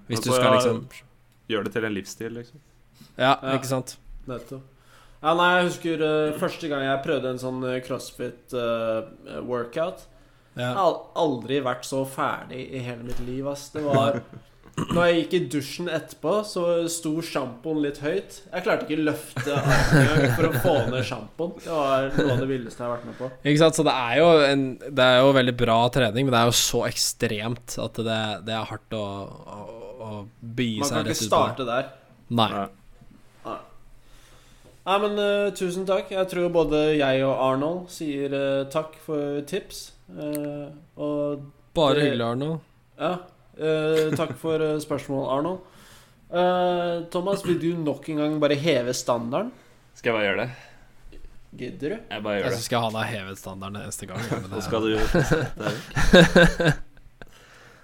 Hvis du skal liksom Gjør det til en livsstil, liksom. Ja, Ja. ikke sant? Nettopp. Ja, nei, jeg husker uh, første gang jeg prøvde en sånn eh, crossfit-workout. jeg Ja. har aldri vært så ferdig i hele mitt liv, ass. Det var Når jeg gikk i dusjen etterpå, så sto sjampoen litt høyt. Jeg klarte ikke løfte for å få ned sjampoen. Det var noe av det villeste jeg har vært med på. Ikke sant, så det er jo en Det er jo veldig bra trening, men det er jo så ekstremt at det, det er hardt å, å, å begi seg rett ut på Man kan ikke starte der. Nei. Ja. Nei, men uh, tusen takk. Jeg tror både jeg og Arnold sier uh, takk for tips. Uh, og Bare hyggelig, Arnold. ja, eh, takk for spørsmål, Arnold. Eh, Thomas, vil du nok en gang bare heve standarden? Skal jeg bare gjøre det? Gidder du? Jeg bare gjør gjør Jeg det. skal han ha hevet standarden neste gang. det er- skal du gjøre?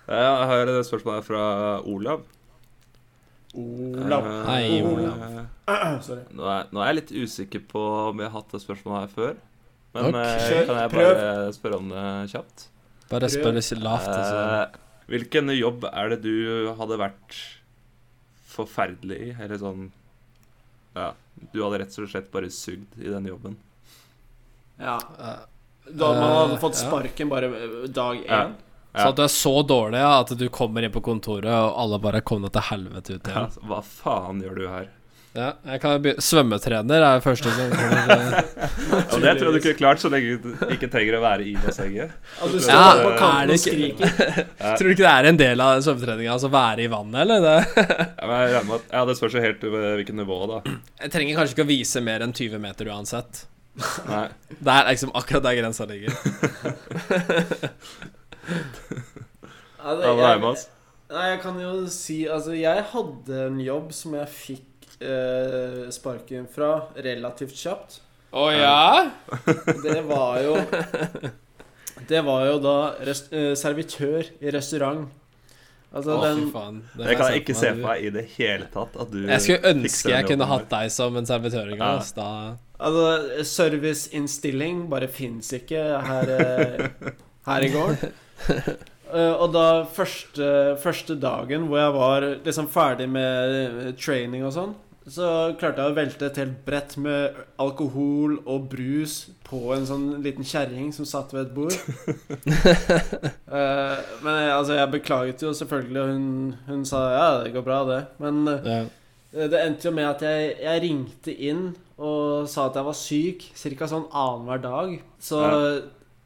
er Ja, Jeg har et spørsmål her fra Olav. Olav. Eh, Hei, Olav. Sorry. Nå er, nå er jeg litt usikker på om jeg har hatt det spørsmålet her før. Men okay. eh, kan jeg prøv. bare spørre om det kjapt? Bare spør ikke lavt. Altså. Eh, hvilken jobb er det du hadde vært forferdelig i? Eller sånn Ja, du hadde rett og slett bare sugd i den jobben. Ja. Eh, Da man hadde Eh, fått sparken bare eh, dag én. Ja. Så at du er så dårlig ja, at du kommer inn på kontoret, og alle bare kommer til helvete ut Ja, igjen. hva faen gjør du her? Ja, jeg kan begynne Svømmetrener er første som kommer Ja, det tror jeg du kunne klart så lenge du ikke trenger å være i bassenget. Ja, du står Ja, på kanten og skriker. Tror du ikke det er en del av svømmetreninga, altså være i vannet, eller? Det? Ja, men Ja, det spørs jo helt eh, hvilket nivå, da. Jeg trenger kanskje ikke å vise mer enn 20 meter uansett. Nei. Det er liksom akkurat der grensa ligger. Det- Ja, hva er jeg- med oss? Nei, jeg kan jo si Altså, jeg hadde en jobb som jeg fikk eh, sparken fra relativt kjapt. Å ja? Det var jo Det var jo da rest, eh, servitør i restaurant. Altså oh, den faen. Den Jeg kan kan ikke se for meg i det hele tatt at du Jeg skulle ønske jeg kunne hatt deg som en servitør en gang. Ja. Altså, serviceinnstilling bare fins ikke her, eh, her i gården. Eh, og da første, første dagen hvor jeg var liksom ferdig med eh, training og sånn, så klarte jeg å velte et helt brett med alkohol og brus på en sånn liten kjerring som satt ved et bord. uh, men jeg, altså, jeg beklaget jo selvfølgelig, og hun, hun sa ja, det går bra, det. Men ja. Eh, Det endte jo med at jeg, jeg ringte inn og sa at jeg var syk ca. sånn annenhver dag. Så Ja.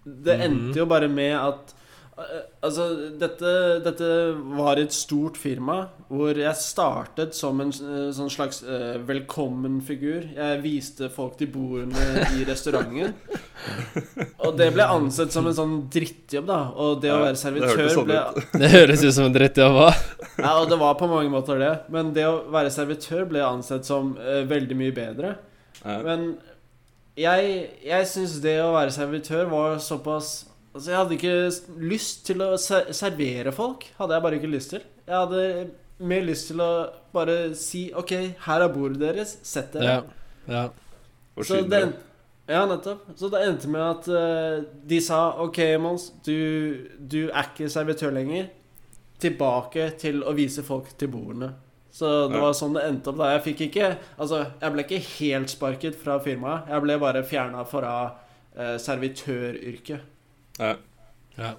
det Mhm. endte jo bare med at Altså, dette, dette var et stort firma hvor jeg startet som en eh, sånn slags uh, velkommen-figur. Jeg viste folk til bordene i restauranten. Og det ble ansett som en sånn drittjobb, da. Og det å være servitør det sånn ble. Det høres ut som en drittjobb òg. ja, og det var på mange måter det. Men det å være servitør ble ansett som uh, veldig mye bedre. Ja. Men jeg, jeg syns det å være servitør var såpass Altså, jeg hadde ikke lyst til å servere folk. Hadde jeg bare ikke lyst til. Jeg hadde mer lyst til å bare si OK, her er bordet deres. Sett dere. Ja. ja. Så det, ja, nettopp. Så det endte med at uh, de sa OK, Mons, du, du er ikke servitør lenger. Tilbake til å vise folk til bordene. Så det Ja. var sånn det endte opp da. Jeg fikk ikke Altså, jeg ble ikke helt sparket fra firmaet. Jeg ble bare fjerna fra uh, servitøryrket. Ja. Ja.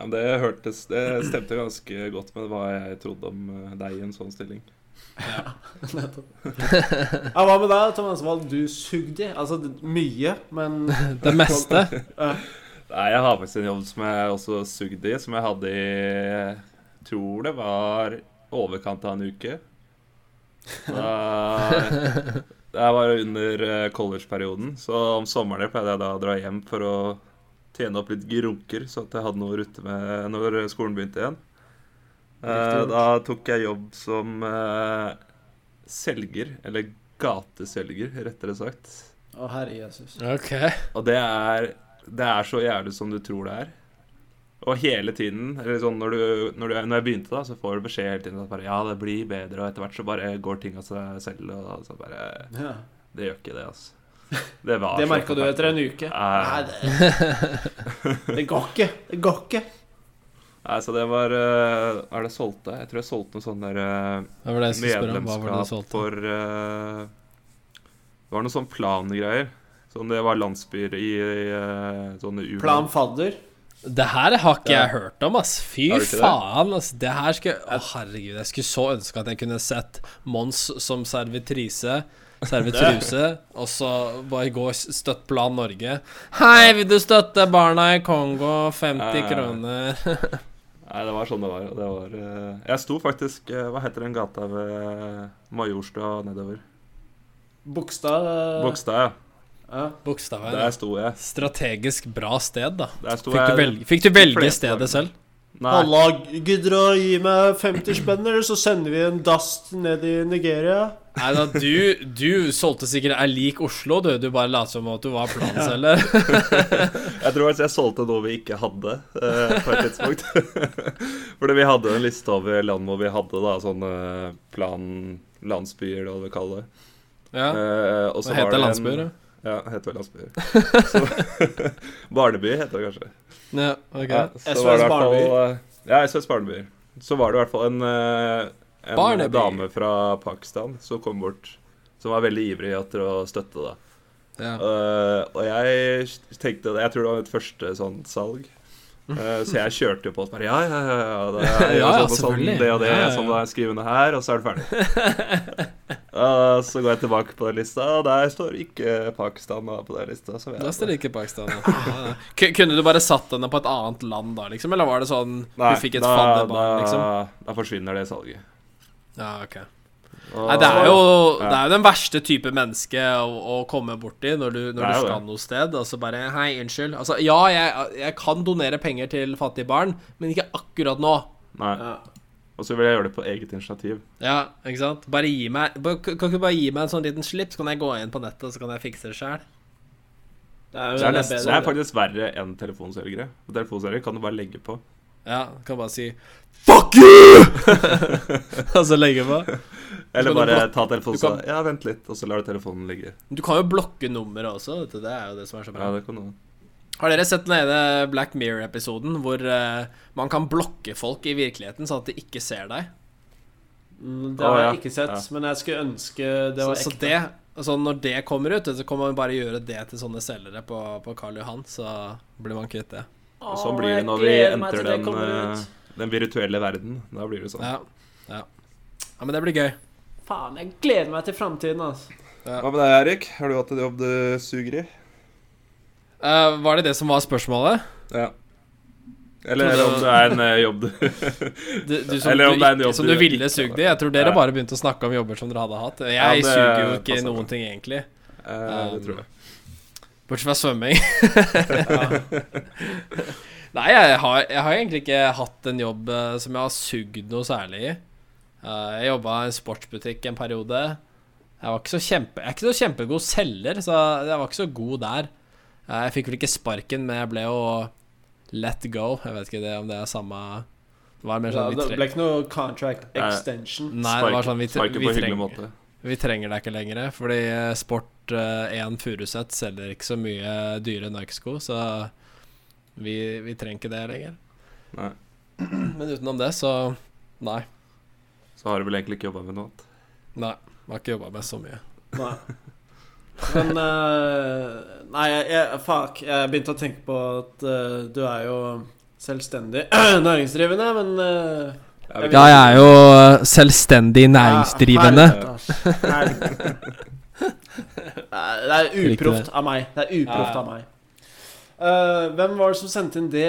Ja, det hørtes Det stemte ganske godt med hva jeg trodde om eh, deg i en sånn stilling. Nettopp. Ja, hva med deg, Thomas Wold? Du sugde? Altså mye, men Det meste. Nei, jeg har faktisk en jobb som jeg også sugde i, som jeg hadde i Tror det var overkant av en uke. Da, det var under eh, collegeperioden, så om sommeren pleide jeg da å dra hjem for å tjene opp litt grunker, så at jeg hadde noe å rutte med når skolen begynte igjen. Eh, da tok jeg jobb som eh, selger, eller gateselger, rettere sagt. Å, herre Jesus. Ok. Og det er, det er så jævlig som du tror det er. Og hele tiden, eller sånn når, du, når, du, når jeg begynte, da, så får du beskjed hele tiden at bare, ja, det blir bedre, og etter hvert så bare går ting av seg selv. Og så bare Ja. Det gjør ikke det, altså. Det, var Det merka du etter en uke? Nei. Nei, det, det går ikke. Det går ikke. Nei, så det var eh, er det solgte? Jeg tror jeg solgte noe sånn der eh, Det var det jeg skulle spørre om. Hva var det medlemskap for uh, Det var noe sånn plangreier. Sånn det var landsbyer i, i sånne u Plan fadder. Det her har ikke Ja. jeg hørt om, ass. Fy faen, ass. Det her skulle Å, herregud. Jeg skulle så ønske at jeg kunne sett Mons som servitrise. Servitruse, og så bare gå og støtt Plan Norge. Hei, vil du støtte barna i Kongo? 50 Ja. kroner. Nei, det var sånn det var. Det var eh, jeg sto faktisk eh, Hva heter den gata ved Majorstua nedover? Bogstad. eh, Bogstad, ja. Ja. Bokstaven. Der sto jeg. Strategisk bra sted, da. Der sto Fikk du velge, fikk du velge stedet selv? Nei, Halla, gidder du å gi meg 50 spenner, så sender vi en dast ned i Nigeria? Nei da, du, du solgte sikkert er lik Oslo, du. Du bare lot som at du var planselger. jeg tror faktisk jeg solgte noe vi ikke hadde eh, på et tidspunkt. Fordi vi hadde en liste over land hvor vi hadde da sånne planlandsbyer, eller hva vi kaller det. Ja. Eh, og så heter det landsbyer, en- Ja, heter vel landsbyer. Så, Barneby heter det kanskje. Ja, ok. Ja, så SOS Barnebyer. eh, Ja, SOS Barnebyer. Så var det i hvert fall en, eh, en Barnaby. dame fra Pakistan som kom bort, som var veldig ivrig etter å støtte, det. Ja. Uh, og jeg tenkte Jeg tror det var mitt første sånn salg. Uh, så jeg kjørte jo på og bare Ja, ja, ja. ja, det er Ja, ja, sånn sånn, det og det, Ja, ja, sånn er skrivende her, og så er det ferdig. uh, så går jeg tilbake på den lista, og der står ikke Pakistan på den lista. Så jeg Da står ikke Pakistan. Ja. Ja, ja. Ku- Kunne du bare satt henne på et annet land da, liksom? Eller var det sånn Nei, du fikk et fadderbarn, liksom? da forsvinner det salget. Ja, ok. Nei, det er jo Det er jo den verste type menneske å, å komme borti når du, når du skal noe sted, Altså bare Hei, unnskyld. Altså, ja, jeg, jeg kan donere penger til fattige barn, men ikke akkurat nå. Nei. Ja. Og så vil jeg gjøre det på eget initiativ. Ja, ikke sant? Bare gi meg Kan ikke du bare gi meg en sånn liten slipp, så kan jeg gå inn på nettet, og så kan jeg fikse det sjøl? Det Det det er faktisk verre enn telefonselgere. Og Telefonselgere kan du bare legge på. Ja, kan bare si Fuck you! og så legge på. Eller bare ta telefonen og kan- Ja, vent litt, og så lar du telefonen ligge. Du kan jo blokke nummeret også, vet du. Det er jo det som er så bra. Ja, det kan du. Har dere sett den ene Black Mirror-episoden hvor uh, man kan blokke folk i virkeligheten sånn at de ikke ser deg? Mm, Det har ja. jeg ikke sett, Ja. men jeg skulle ønske det var så, så det Altså Når det kommer ut, så kan man bare gjøre det til sånne selgere på, på Karl Johan, så blir man kvitt det. Og sånn blir det når vi entrer den, eh, den virtuelle verden. Da blir det sånn. Ja, ja. ja men det blir gøy. Faen, jeg gleder meg til framtiden, altså. Hva med deg, Erik? Har du hatt en jobb du suger i? Uh, var det det som var spørsmålet? Ja. Eller om det er en uh, jobb du Du, du, som, Eller om du, det er en jobb som du ville sugd i? Jeg tror dere Ja. bare begynte å snakke om jobber som dere hadde hatt. Jeg Ja, det suger jo ikke passer noen ting, egentlig. eh, Det tror jeg. Bortsett fra svømming. Nei, jeg har, jeg har egentlig ikke hatt en jobb eh, som jeg har sugd noe særlig i. Eh, jeg jobba i en sportsbutikk en periode. Jeg var ikke så kjempe Jeg er ikke så kjempegod selger, så jeg var ikke så god der. Eh, jeg fikk vel ikke sparken, men jeg ble jo let go. Jeg vet ikke det, om det er samme Det var mer Ja, sånn vi, det ble ikke noe contract extension. Nei, det var sånn vi, vi, på hyggelig treng måte. Vi trenger deg ikke lenger. Fordi eh, Sport eh, 1 Furuset selger ikke så mye dyre Nike-sko, så vi, vi trenger ikke det lenger. Nei. Men utenom det, så nei. så har du vel egentlig ikke jobba med noe annet. Nei, jeg har ikke jobba med så mye. Nei. Men uh, Nei, jeg, jeg, fuck. Jeg begynte å tenke på at uh, du er jo selvstendig næringsdrivende, men eh, vet Ja, jeg er jo eh, selvstendig næringsdrivende. Ja, Det er uproft av meg. Det er uproft av meg. Uh, hvem var det som sendte inn det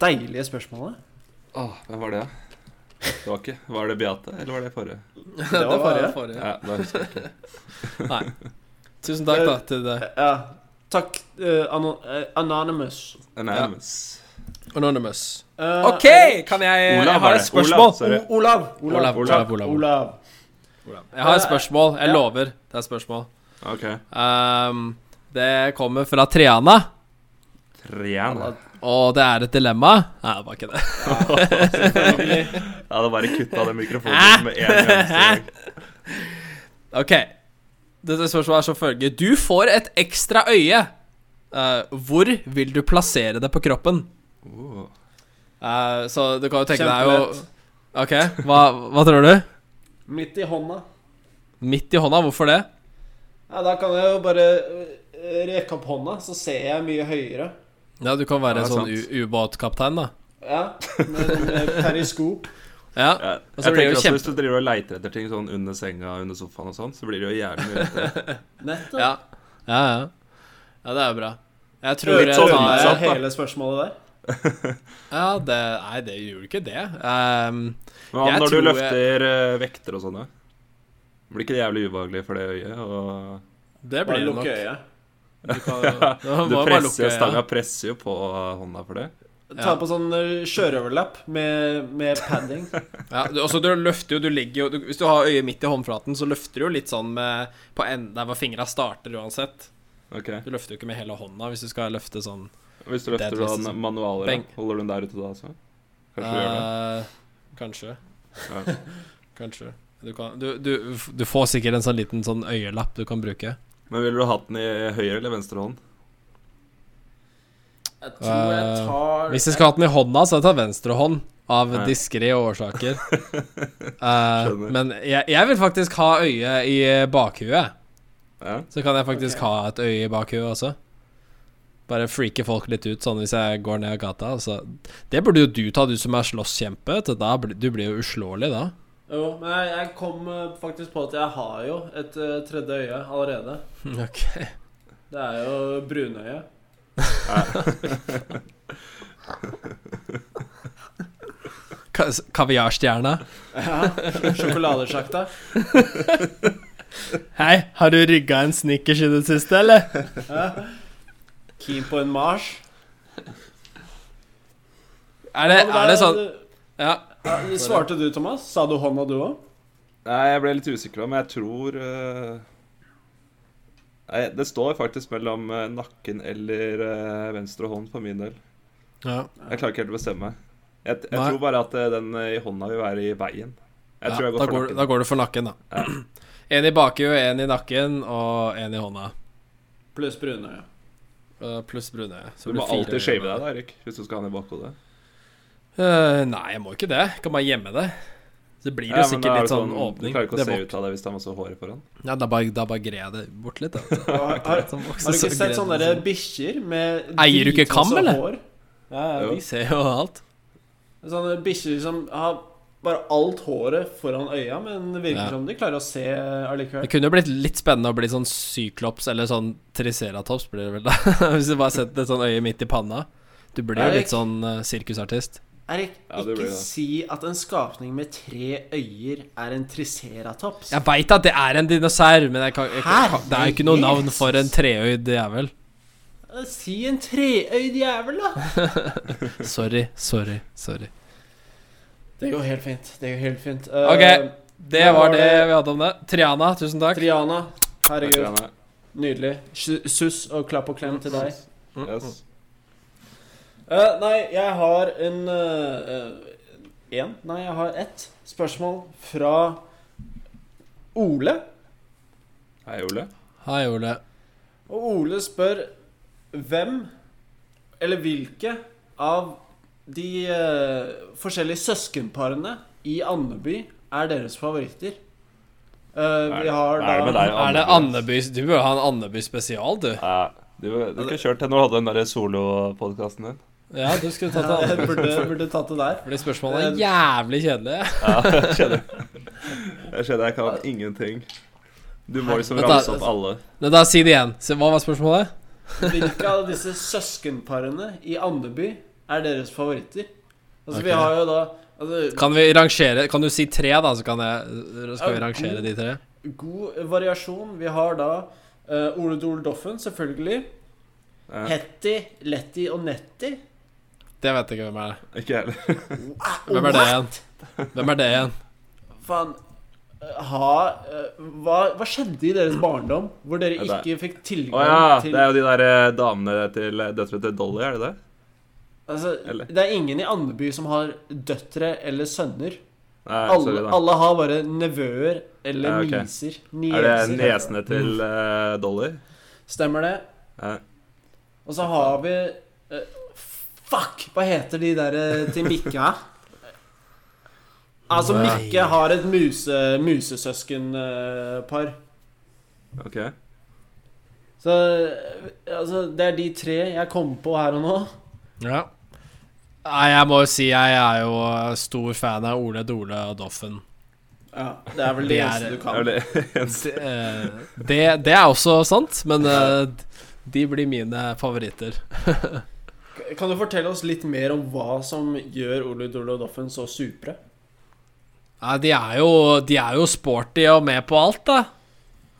deilige spørsmålet? Åh, hvem var det? Det var ikke Var det Beate, eller var det forrige? Det var forrige. Ja, da husker jeg ikke. Nei. Tusen takk, da, til deg. Ja. Takk, uh, ano eh, Anonymous. Anonymous. Anonymous. Uh, OK, kan jeg Olav Jeg har et spørsmål. Olav, Olav. Olav, Olav, Olav. Olav. Jeg har et spørsmål. Jeg Ja. lover. Det er et spørsmål. Okay. Um, det kommer fra Triana, Triana. og det er et dilemma. Nei, det var ikke det. Jeg hadde bare kutta den mikrofonen med en gang. OK. Dette spørsmålet er som følger. Du får et ekstra øye. Uh, hvor vil du plassere det på kroppen? Eh, så du kan jo tenke deg jo OK, hva, hva tror du? Midt i hånda. Midt i hånda, hvorfor det? Ja, da kan jeg jo bare eh, rekke opp hånda, så ser jeg mye høyere. Ja, du kan være Ja, sånn ubåtkaptein, da. Ja, med eh, periskop. Ja. Ja, Og så jeg blir det jo kjempe- Hvis du driver og leiter etter ting sånn under senga under sofaen og sånn, så blir det jo jævlig mye. Nettopp. Ja. ja, ja. Ja, det er jo bra. Jeg tror Litt jeg sånn tar hele spørsmålet der. Ja, det Nei, det gjorde ikke det. Um, Men når du løfter jeg... vekter og sånne. Blir ikke det jævlig ubehagelig for det øyet? Og det blir det nok. øyet. Du, kan, du jo bare presser, stanga presser jo på hånda for det. Ta på sånn eh, sjørøverlapp med, med padding. Ja, du, også, du løfter jo Du ligger jo du, Hvis du har øyet midt i håndflaten, så løfter du jo litt sånn med På enden der hvor fingra starter, uansett. Okay. Du løfter jo ikke med hele hånda hvis du skal løfte sånn. Hvis du løfter er sånn manualer, Bang. Holder du den der ute da også? Kanskje du gjør det? Eh, kanskje. Ja. Kanskje. Du, kan, du, du, du får sikkert en sånn liten sånn øyelapp du kan bruke. Men ville du hatt den i høyre eller venstre hånd? Jeg tror jeg Eh, tar Hvis jeg skal ha den i hånda, så jeg tar venstre hånd. Av diskré årsaker. uh, men jeg, jeg vil faktisk ha øyet i bakhuet. Ja. Så kan jeg faktisk okay. ha et øye i bakhuet også. Bare freake folk litt ut, sånn hvis jeg går ned gata. Altså. Det burde jo du ta, du som er slåsskjempe. Du, blir- jo uslåelig da. Jo, men jeg, jeg kom eh, faktisk på at jeg har jo et uh, tredje øye allerede. Ok Det er jo brunøye. Ka- Kaviarstjerna. Ja, Sjokoladesjakta. Hei, har du rygga en snickers i det siste, eller? Keen på en Mars. Er det, er det sånn Ja. ja, Svarte du, Thomas? Sa du hånda, du òg? Nei, jeg ble litt usikker, men jeg tror eh, Nei, Det står faktisk mellom eh, nakken eller eh, venstre hånd for min del. ja. Jeg klarer ikke helt å bestemme meg. Jeg, jeg tror bare at den i hånda vil være i veien. Jeg Ja, tror jeg går da, for går, nakken. da går du for nakken, da. Ja. En i bakhjulet, en i nakken og en i hånda. Pluss brunøye. Uh, Pluss brune. Så Du må alltid shave deg, da, Erik, hvis du skal ha den i bakhodet. Uh, nei, jeg må ikke det. Jeg kan bare gjemme det. Så blir det jo Ja, sikkert er litt sånn, sånn Du klarer ikke å se ut av det hvis det er masse hår foran. Ja, da bare, da bare grer jeg det bort litt. Da. Har, har, har du ikke sett sånne sånn. bikkjer med Eier du ikke kam, eller? hår? Ja, ja, De ser jo alt. Sånne bikkjer som har bare alt håret foran øya, men det virker Ja. som de klarer å se allikevel. Det kunne jo blitt litt spennende å bli sånn syklops eller sånn triceratops, blir det vel da. Hvis du bare setter et sånn øye midt i panna. Du blir jo litt sånn eh, sirkusartist. Erik, Ja, blir ikke si at en skapning med tre øyer er en triceratops. Jeg veit at det er en dinosaur, men jeg kan, jeg, jeg, det er jo ikke noe navn for en treøyd jævel. Si en treøyd jævel, da. Sorry, sorry, sorry. Det går helt fint. Det går helt fint. Uh, Ok, Det var var det vi hadde om det. Triana, tusen takk. Triana. Herregud. Triana. Nydelig. Suss og klapp og klem til deg. Yes. Uh, nei, jeg har en Én? En? Nei, jeg har ett spørsmål fra Ole. Hei, Ole. Hei, Ole. Og Ole spør hvem eller hvilke av de uh, forskjellige søskenparene i Andeby er deres favoritter? Eh, vi har da er det med deg? Er det Andeby? Du bør ha en Andeby spesial, du. Ja, du, du kunne kjørt til når du hadde den der solopodkasten din. Ja, du skulle tatt det det. burde, burde tatt det der. Fordi spørsmålet er jævlig kjedelig. Ja, jeg skjønner. Jeg skjønner, jeg kan ingenting. Du må liksom ramse opp alle. Men da si det igjen. Hva var spørsmålet? Hvilke av disse søskenparene i Andeby er deres favoritter? Altså, okay. vi har jo da altså, Kan vi rangere Kan du si tre, da, så kan jeg, skal vi rangere god. de tre? god variasjon. Vi har da uh, Ole Dol Doffen, selvfølgelig. Ja, Hetty, Letty og Netty. Det vet jeg ikke hvem er. ikke jeg heller. Hvem er det igjen? Hvem er det igjen? Faen eh, ha, eh, hva, hva skjedde i deres barndom hvor dere ikke fikk ikke fikk Å ja, det er jo de der damene til døtrene til Dolly, er det det? Altså, eller- Det er ingen i Andeby som har døtre eller sønner. Nei, Alle, sorry, alle har bare nevøer eller Ja, okay. niser. Er det nesene til uh, Dolly? Stemmer det. Ja. Og så har vi uh, Fuck! Hva heter de der eh, til Mikke? Altså, Mikke har et muse, musesøskenpar. Ok. Så altså, det er de tre jeg kom på her og nå. Ja. Nei, jeg må jo si jeg er jo stor fan av Ole Dole og Doffen. Ja, Det er vel det er- eneste du Er kan. det eneste? Det, eh, det, det er også sant, men eh, de blir mine favoritter. Kan du fortelle oss litt mer om hva som gjør Ole Dole og Doffen så supre? Nei, de er jo De er jo sporty og med på alt, da.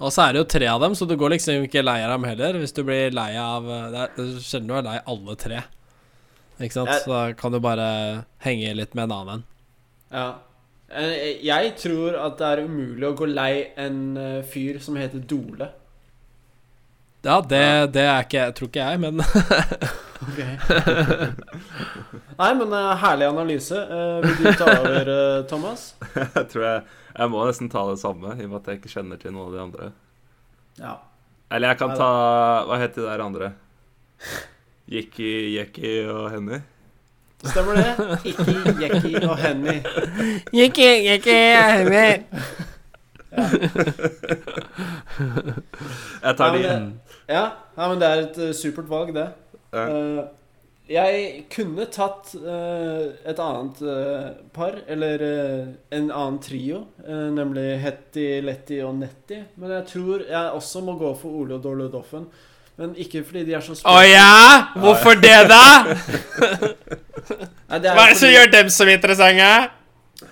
Og så er det jo tre av dem, så du går liksom ikke lei av dem heller. Hvis du blir lei av eh, er det er sjelden du er lei alle tre. Ikke sant? Jeg- Så da kan du bare henge litt med en annen en. Ja. Eh, Jeg tror at det er umulig å gå lei en eh, fyr som heter Dole. Ja, det, det er ikke tror ikke jeg, men Nei, men eh, herlig analyse. Eh, vil du ta over, Thomas? Jeg tror jeg Jeg må nesten ta det samme, i og med at jeg ikke kjenner til noen av de andre. Ja. Eller jeg kan ta Hva het de der andre? Jikki, Jekki og Henny? Stemmer det? Ikke Jekki og Henny. Ikke, ikke, Jeg tar Ja, de. men det- Ja, ja, men det er et eh, supert valg, det. Ja. Eh, jeg kunne tatt eh, et annet par, eller en annen trio, nemlig Hetty, Letty og Netty. Men jeg tror jeg også må gå for Ole og Dorle Doffen. Men ikke fordi de er så Å ja? Hvorfor det, da? Nei, det Hva er det som fordi- gjør dem så interessante?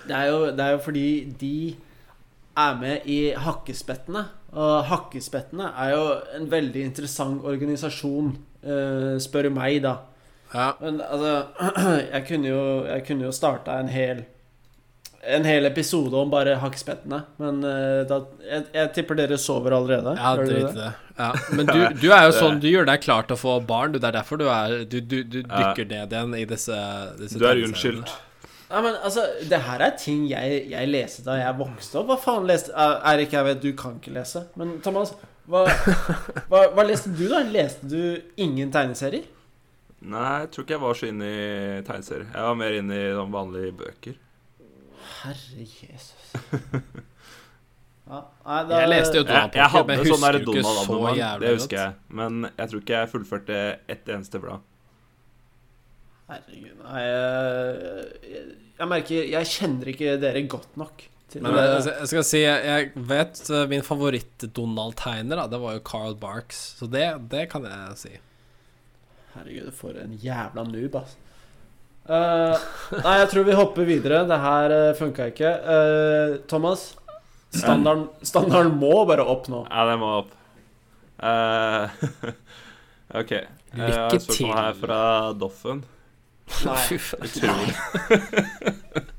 Det er, jo, det er jo fordi de er med i Hakkespettene. Og Hakkespettene er jo en veldig interessant organisasjon, uh, spør du meg, da. Ja. Men altså Jeg kunne jo, jeg kunne jo starta en hel En hel episode om bare Hakkespettene. Men eh, da, jeg, jeg tipper dere sover allerede. Ja, drit i det. Ja. Men du, du er jo sånn Du gjør deg klar til å få barn. Du, det er derfor du er Du, du, du dykker ned igjen i disse, disse Du er unnskyldt. Ja, men altså, det her er ting jeg, jeg leste da jeg vokste opp. Hva faen leste Eirik, jeg vet du kan ikke lese. Men Thomas, hva, hva, hva leste du, da? Leste du ingen tegneserier? Nei, jeg tror ikke jeg var så inne i tegneserier. Jeg var mer inne i de vanlige bøker. Herre Jesus. Ja, nei, da, Jeg leste jo Jeg, Donald jeg jeg men hadde jeg sånn husker ikke så jævlig det husker jeg. Men jeg tror ikke jeg fullførte ett eneste blad. Herregud. Nei, jeg, jeg, jeg merker Jeg kjenner ikke dere godt nok. Til Men det. jeg, skal si Jeg vet uh, min favoritt-Donald-tegner, det var jo Carl Barks. Så det, det kan jeg si. Herregud, for en jævla noob, ass. Eh, nei, jeg tror vi hopper videre. Det her uh, funka ikke. Uh, Thomas, standarden, standarden må bare opp nå. Ja, den må opp. Uh, OK. Jeg har Lykke et spørsmål her fra Doffen. Nei. Fy faen. Utrolig.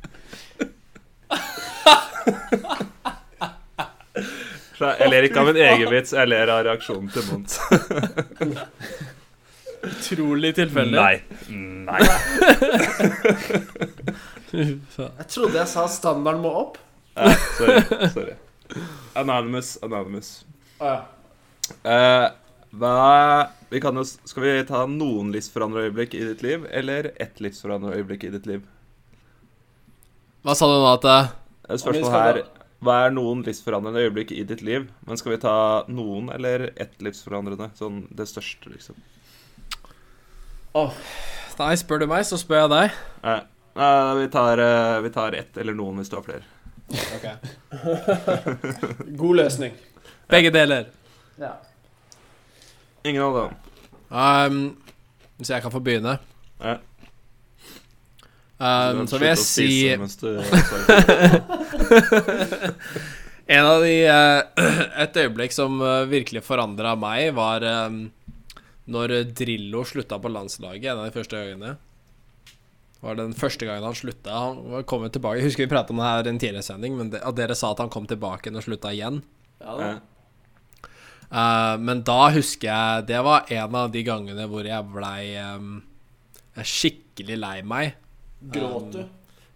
Jeg ler ikke av min egen vits, jeg ler av reaksjonen til Mons. Utrolig tilfeldig. Nei. Nei. Jeg trodde jeg sa standarden må opp. Ja, sorry. sorry. Anonymous, anonymous. Å ja. Eh, hva vi kan jo, Skal vi ta noen livsforandrende øyeblikk i ditt liv, eller ett livsforandrende øyeblikk i ditt liv? Hva sa du nå at eh, Spørsmålet her Hva er noen livsforandrende øyeblikk i ditt liv? Men skal vi ta noen eller ett livsforandrende? Sånn det største, liksom. Nei, spør du meg, så spør jeg deg. Nei, nei, vi, tar, eh, vi tar ett eller noen hvis du har flere. Ok. God løsning. Begge deler. Ja. Ingen av dem. Um, hvis jeg kan få begynne. Ja. Um, så vil jeg si En av de uh, Et øyeblikk som eh, virkelig forandra meg, var um, når Drillo slutta på landslaget. En av de første gangene. Var den første gangen han slutta. Han kom tilbake Jeg husker vi pratet om det her i en tidligere sending, men det, at dere sa at han kom tilbake og slutta igjen. Ja, da. Ja. Eh, men da husker jeg Det var en av de gangene hvor jeg blei um, skikkelig lei meg. Gråt du?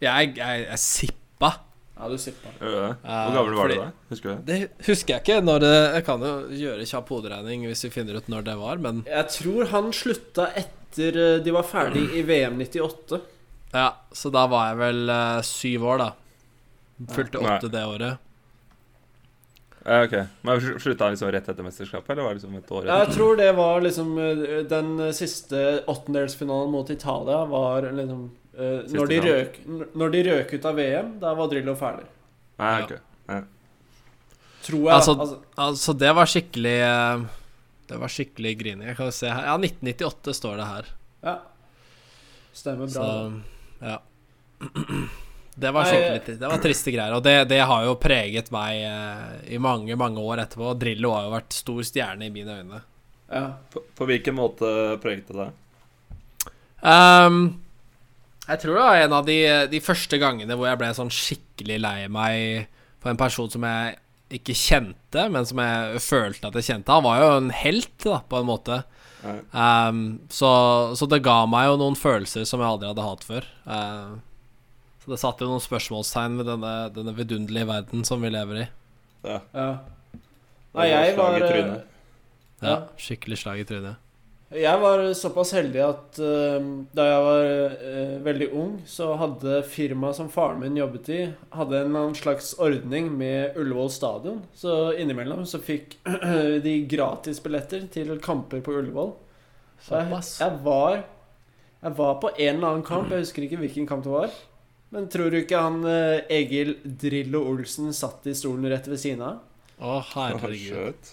Jeg, jeg, jeg sippa. Ja, du sippa. Hvor gammel var du da? Husker du det? Det husker jeg ikke. Når det, jeg kan jo gjøre kjapp hoderegning hvis vi finner ut når det var, men Jeg tror han slutta etter eh, de var ferdig i VM 98. Ja, så da var jeg vel uh, syv år, da. Fylte Nei. åtte det året. Ja, ok. Men Slutta han liksom rett etter mesterskapet, eller var det liksom et år Jeg tror det var liksom eh, Den siste åttendelsfinalen mot Italia var liksom Siste når, de røk, når de røk ut av VM, da var Drillo ferdig. Nei, Ja. ok. Tror jeg. Altså- altså, Altså, det var skikkelig eh, Det var skikkelig grining. Jeg kan se her Ja, 1998 står det her. ja. Stemmer bra. Så ja. Det var skikkelig Det var triste greier. Og det, det har jo preget meg eh, i mange, mange år etterpå. Drillo har jo vært stor stjerne i mine øyne. Ja. På, på hvilken måte preget det deg? Ehm, jeg tror det var en av de, de første gangene hvor jeg ble sånn skikkelig lei meg for en person som jeg ikke kjente, men som jeg følte at jeg kjente. Han var jo en helt, da, på en måte. Ehm, så, så det ga meg jo noen følelser som jeg aldri hadde hatt før. Uh, så det satte jo noen spørsmålstegn ved denne, denne vidunderlige verden som vi lever i. Ja. ja. Nei, jeg slag i var eh, Ja. Skikkelig slag i trynet. Jeg var såpass heldig at uh, da jeg var uh, veldig ung, så hadde firmaet som faren min jobbet i, hadde en annen slags ordning med Ullevål stadion. Så innimellom så fikk de gratis billetter til kamper på Ullevål. Så jeg, jeg var Jeg var på en eller annen kamp, jeg husker ikke hvilken kamp det var. Men tror du ikke han eh, Egil Drillo Olsen satt i stolen rett ved siden av? Å, herregud.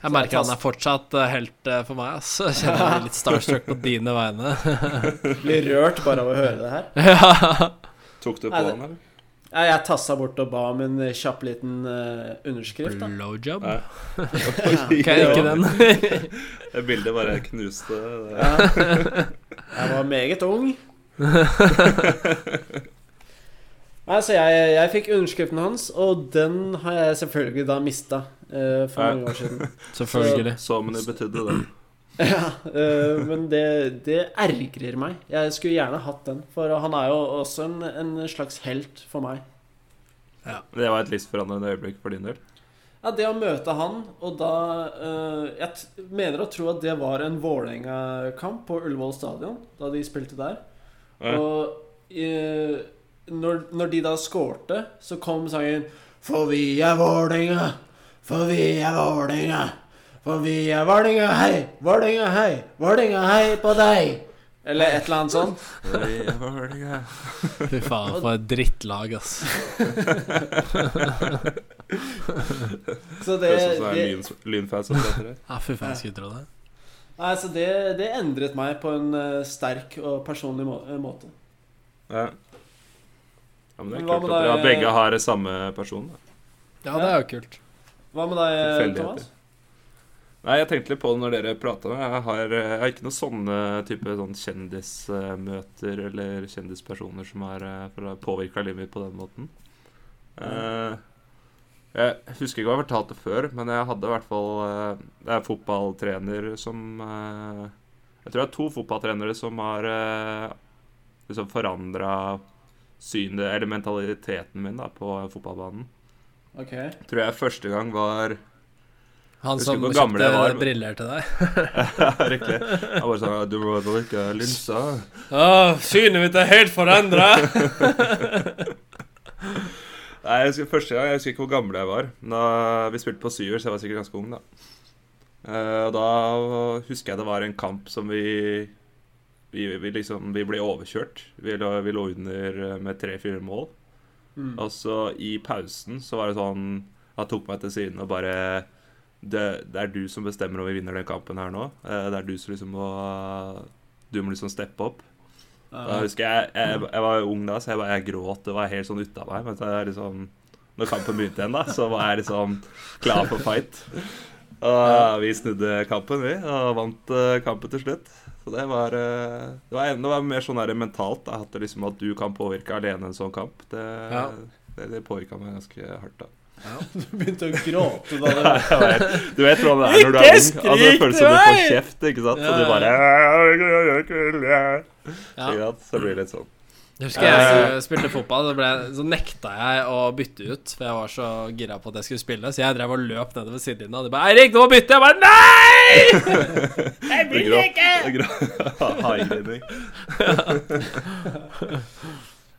Jeg merker han er fortsatt eh, helt eh, for meg, ass. Jeg kjenner meg litt starstruck på dine vegne. Blir rørt bare av å høre det her. ja. Tok du på han, eller? Ja, jeg tassa bort og ba om en eh, kjapp liten uh, underskrift. da Blowjob? Kan jeg ikke den. Det bildet bare knuste det. Ja. Jeg var meget ung. Nei, så jeg, jeg fikk underskriften hans, og den har jeg selvfølgelig da mista eh, for Ja. mange år siden. Selvfølgelig. Så men det betydde det. ja, uh, men det, det ergrer meg. Jeg skulle gjerne hatt den, for han er jo også en, en slags helt for meg. Det var et livsforandrende øyeblikk for din del. Ja, det å møte han, og da uh, Jeg t mener å tro at det var en Vålerenga-kamp på Ullevål stadion, da de spilte der. Ja. Og uh, når, når de da skårte, så kom sangen For vi er Vålerenga, for vi er Vålerenga. For vi er Vålerenga, hei, Vålerenga, hei, Vålerenga, hei på deg. Eller et eller annet sånt. Fy faen, for et drittlag, ass. Så det, Høres ut som det er lynfans som heter det. Ja, fy faen, jeg skulle tro det. nei, så det, det endret meg på en eh, sterk og personlig må eh, måte. Ja. ja, men det er kult at dere begge har samme person. Da. Ja, det er jo kult. Hva med deg, Thomas? Nei, jeg tenkte litt på det når dere prata. Jeg, har- jeg har ikke noen sånne type sånn kjendismøter eller kjendispersoner som har påvirka livet mitt på den måten. Mm. jeg husker ikke hva jeg fortalte før, men jeg hadde i hvert fall eh, Det er fotballtrener som eh, Jeg tror det er to fotballtrenere som har liksom forandra synet, eller mentaliteten min, da, på fotballbanen. Ok. Tror jeg første gang var Han som kjøpte var. briller til deg. Ja, riktig. Han bare sa Du må bruke linser? Å, synet mitt er helt forandra! Nei, jeg husker, Første gang, jeg husker ikke hvor gammel jeg var. Da vi spilte på Syver, så jeg var sikkert ganske ung, da. uh, og da husker jeg det var en kamp som vi Vi, vi liksom Vi ble overkjørt. Vi lå, vi lå under eh, med tre-fire mål. Mm. Og så i pausen så var det sånn Han tok meg til siden og bare det, det er du som bestemmer om vi vinner den kampen her nå. Eh, Det er du som liksom må Du må liksom steppe opp. Da husker jeg, jeg Jeg var ung da, så jeg, bare, jeg gråt. Det var helt sånn ute av meg. Men så liksom Når kampen begynte igjen, da, så var jeg liksom klar for fight. Og vi snudde kampen, vi, og vant eh, kampen til slutt. Så det var, eh, det var, det var mer sånn mentalt. Da, at, liksom, at du kan påvirke alene en sånn kamp. Det, Ja. det, det påvirka meg ganske hardt. da Du begynte å gråte da det vet. Du vet hvordan det er når du er ung. Altså, det føles som du får kjeft, ikke sant? Så du bare Ja. Så blir det litt sånn. Jeg husker jeg spilte fotball, så, ble, så nekta jeg å bytte ut. For jeg var så gira på at jeg skulle spille. Så jeg drev og løp nedover sidelinja. Og de bare 'Eirik, du må bytte!' Jeg bare 'Nei!' Jeg vil ikke! Haigrining.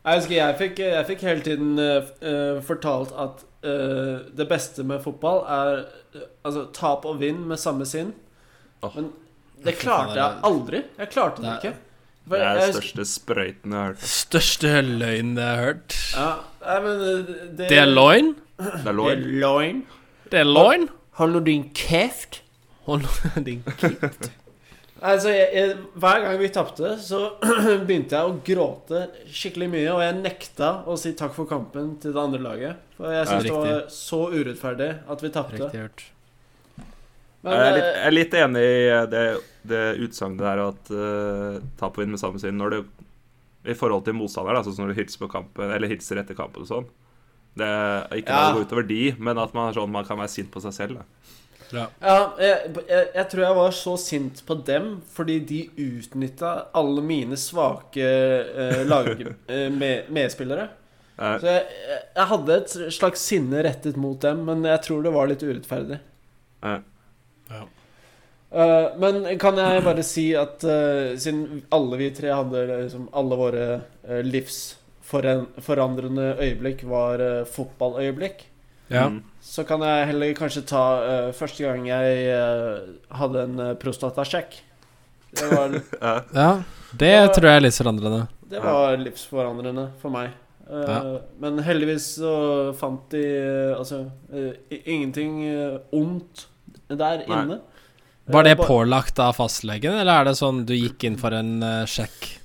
Jeg husker jeg fikk, jeg fikk hele tiden eh, fortalt at uh, det beste med fotball er uh, altså, tap og vinn med samme sinn. Oh. Men det klarte jeg aldri. Jeg klarte det Det ikke. For Det er den største sprøyten jeg har hørt. Største løgnen jeg har hørt. Ja, nei, men eh, det, Det er løgn? Det er Det er løgn. Det er løgn? Hold nå din kjeft. Hold din kjeft? Altså, jeg, jeg, Hver gang vi tapte, så begynte jeg å gråte skikkelig mye. Og jeg nekta å si takk for kampen til det andre laget. For jeg Ja, syntes det var så urettferdig at vi tapte. Men Jeg er litt, eh, jeg er litt enig i det, det utsagnet der at uh, tap og vinn med samme syn når det I forhold til motstander, da, sånn som når du hilser på kampen Eller hilser etter kampen og sånn. Det er ikke Ja. bare å gå utover de, men at man, sånn, man kan være sint på seg selv. Da. Ja. Ja, jeg, jeg, jeg tror jeg var så sint på dem fordi de utnytta alle mine svake eh, lag, eh, med, medspillere. Eh, Så jeg, jeg, hadde et slags sinne rettet mot dem, men jeg tror det var litt urettferdig. eh, Ja. Eh, men kan jeg bare si at uh, siden alle vi tre hadde liksom alle våre uh, livsforandrende øyeblikk var uh, fotballøyeblikk, Ja. mm. så kan jeg heller kanskje ta første gang jeg hadde en uh, prostatasjekk. Det var, ja. Det tror jeg er litt forandrende. det var livsforandrende for meg. Eh, Ja. Men heldigvis så fant de altså ingenting ondt der Nei. inne. Var det Eh, pålagt av fastlegen, eller er det sånn du gikk inn for en uh, sjekk?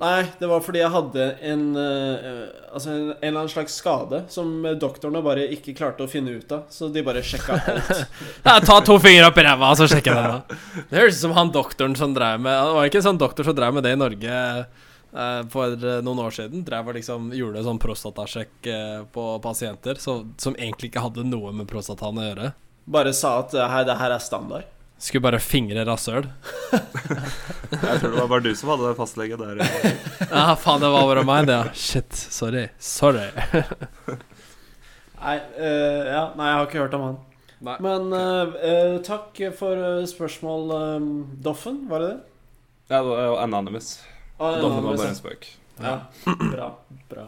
Nei, det var fordi jeg hadde en uh, Altså en, en eller annen slags skade som doktorene bare ikke klarte å finne ut av. Så de bare sjekka alt. Ja, ta to fingre opp i ræva, så sjekker jeg den. da Det høres ut som han doktoren som drev med Det var ikke en sånn doktor som drev med det i Norge uh, for noen år siden. Drev og liksom gjorde sånn prostatasjekk på pasienter så, som egentlig ikke hadde noe med prostataen å gjøre. Bare sa at eh, hei, det her er standard. Skulle bare fingre rasshøl. jeg tror det var bare du som hadde fastlege der. ja, Ja, faen, det var bare meg, det. ja Shit. Sorry. Sorry. Nei, uh, ja, nei, jeg har ikke hørt om han. Nei. Men uh, uh, takk for spørsmål, um, Doffen. Var det det? Ja, det var Anonymous. Ah, Doffen var bare en spøk. Ja, bra. bra.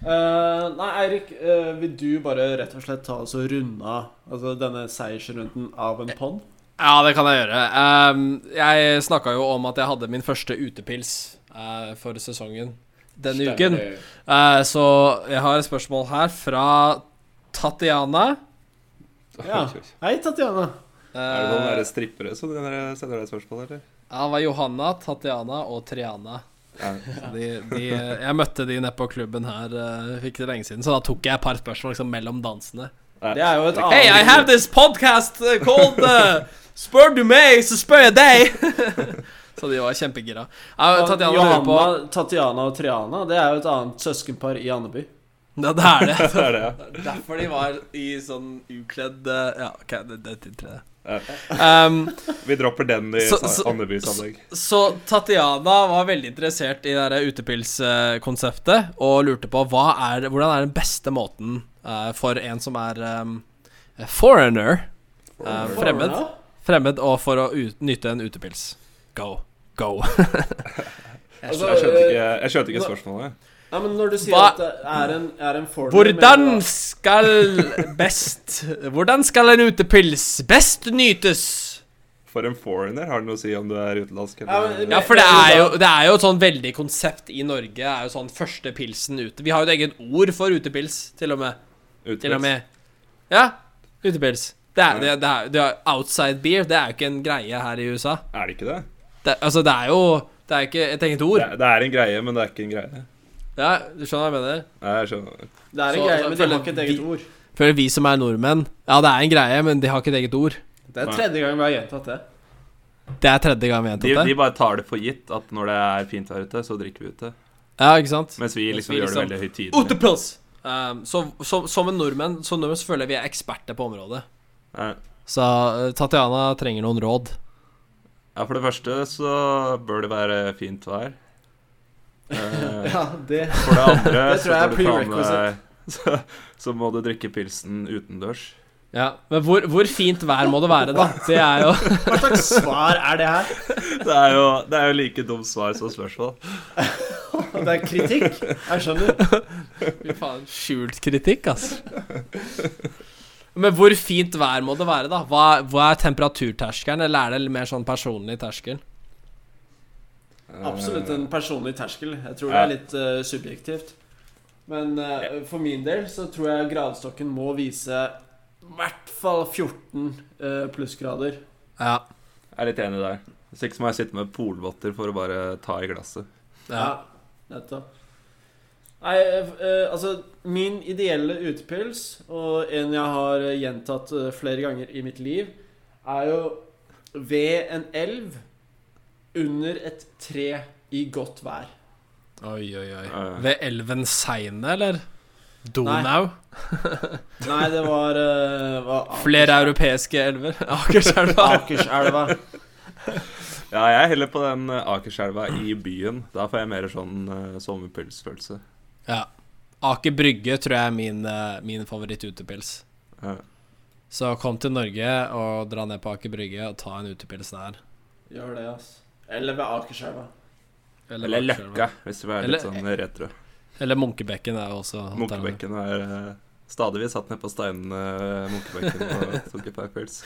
Eh, nei, Eirik, uh, vil du bare rett og slett ta oss og runde av altså, denne seiersrunden av en pod? Ja, det kan jeg gjøre. Um, jeg snakka jo om at jeg hadde min første utepils uh, for sesongen denne uken. Eh, så jeg har et spørsmål her fra Tatiana. Ja. Hei, Tatiana. Er det noen strippere som sender deg spørsmål, eller? Ja, det var Johanna, Tatiana og Triana. De, de, jeg møtte de nede på klubben her uh, for ikke så lenge siden, så da tok jeg et par spørsmål liksom, mellom dansene. Det er jo et annet Hey, I have this podcast uh, called uh, Spør du meg, så spør jeg deg! så de var kjempegira. Tatiana Johanna, Tatjana og Triana Det er jo et annet søskenpar i Andeby. Ja, det er det. Det er det, ja. Derfor de var i sånn ukledd uh, Ja, OK, det, det tiltrer jeg. Um, Vi dropper den i Så- Andebys anlegg. så Tatiana var veldig interessert i det der utepilskonseptet og lurte på hva er, hvordan er den beste måten uh, for en som er um, foreigner, uh, fremmed, fremmed og for å ut, nyte en utepils. Go. Go. Altså, Jeg skjønte ikke, jeg skjønte ikke spørsmålet. Ja, men når du sier Hva- at det er en, er en formel Hvordan mener skal best Hvordan skal en utepils best nytes? For en foreigner har det noe å si om du er utenlandsk Ja, eller men- Ja, for det er jo, det er jo et sånn veldig konsept i Norge. Det er jo sånn første pilsen ute. Vi har jo et eget ord for utepils, til og med. Til og med. Ja, utepils. Det er, det, det er, det er outside beer. Det er jo ikke en greie her i USA. Er det ikke det? Det, altså, det er jo Det er ikke et eget ord. det? Det er en greie, men det er ikke en greie. Ja, du skjønner hva jeg mener? Ja, jeg skjønner. Det er en Så- greie, men de føler har ikke et eget vi- ord. Føler vi som er nordmenn Ja, det er en greie, men de har ikke et eget ord. Det er tredje gang vi har gjentatt det. Det er tredje gang vi har De, gjentatt de det. bare tar det for gitt at når det er fint vær ute, så drikker vi ute. Ja, ikke sant? Mens vi Mens liksom vi gjør liksom- det veldig høytidelig. Utepils! Um, så, så, som en nordmenn Som nordmenn så føler jeg vi er eksperter på området. Nei. Så uh, Tatiana trenger noen råd. Ja, for det første så bør det være fint vær. Eh, Ja, det For det andre Det tror jeg er så, med prerequisite. så, så må du drikke pilsen utendørs. Ja, Men hvor, hvor fint vær må det være, da? Det er jo Hva slags svar er det her? Det er jo, det er jo like dumt svar som spørsmål. Det er kritikk? Jeg skjønner. Fy faen, skjult kritikk, altså. Men hvor fint vær må det være, da? Hva, hva er temperaturterskelen, eller er det mer sånn personlig terskel? Absolutt en personlig terskel. Jeg tror det er litt uh, subjektivt. Men uh, for min del så tror jeg gradestokken må vise i hvert fall 14 uh, plussgrader. Ja. Jeg er litt enig der. Hvis ikke så må jeg sitte med polvotter for å bare ta i glasset. ja. nettopp. Nei, eh, altså Min ideelle utepils, og en jeg har eh, gjentatt eh, flere ganger i mitt liv, er jo ved en elv under et tre i godt vær. Oi, oi, oi. Ved elven Seine, eller? Donau? Nei, det var, uh, var Flere europeiske elver? Akerselva? Akerselva. Ja, jeg er heller på den eh, Akerselva i byen. Da får jeg mer sånn uh, sommerpilsfølelse. Ja. Aker Brygge tror jeg er min, uh, min favoritt-utepils. Ja. Så kom til Norge og dra ned på Aker Brygge og ta en utepils der. Gjør det, ass. Eller ved Akerselva. Eller eller Løkka, hvis du er Eller- litt sånn retro. Eller Munkebekken er også Munkebekken er uh, stadig vi satt ned på steinene uh, Munkebekken og tok et par pils.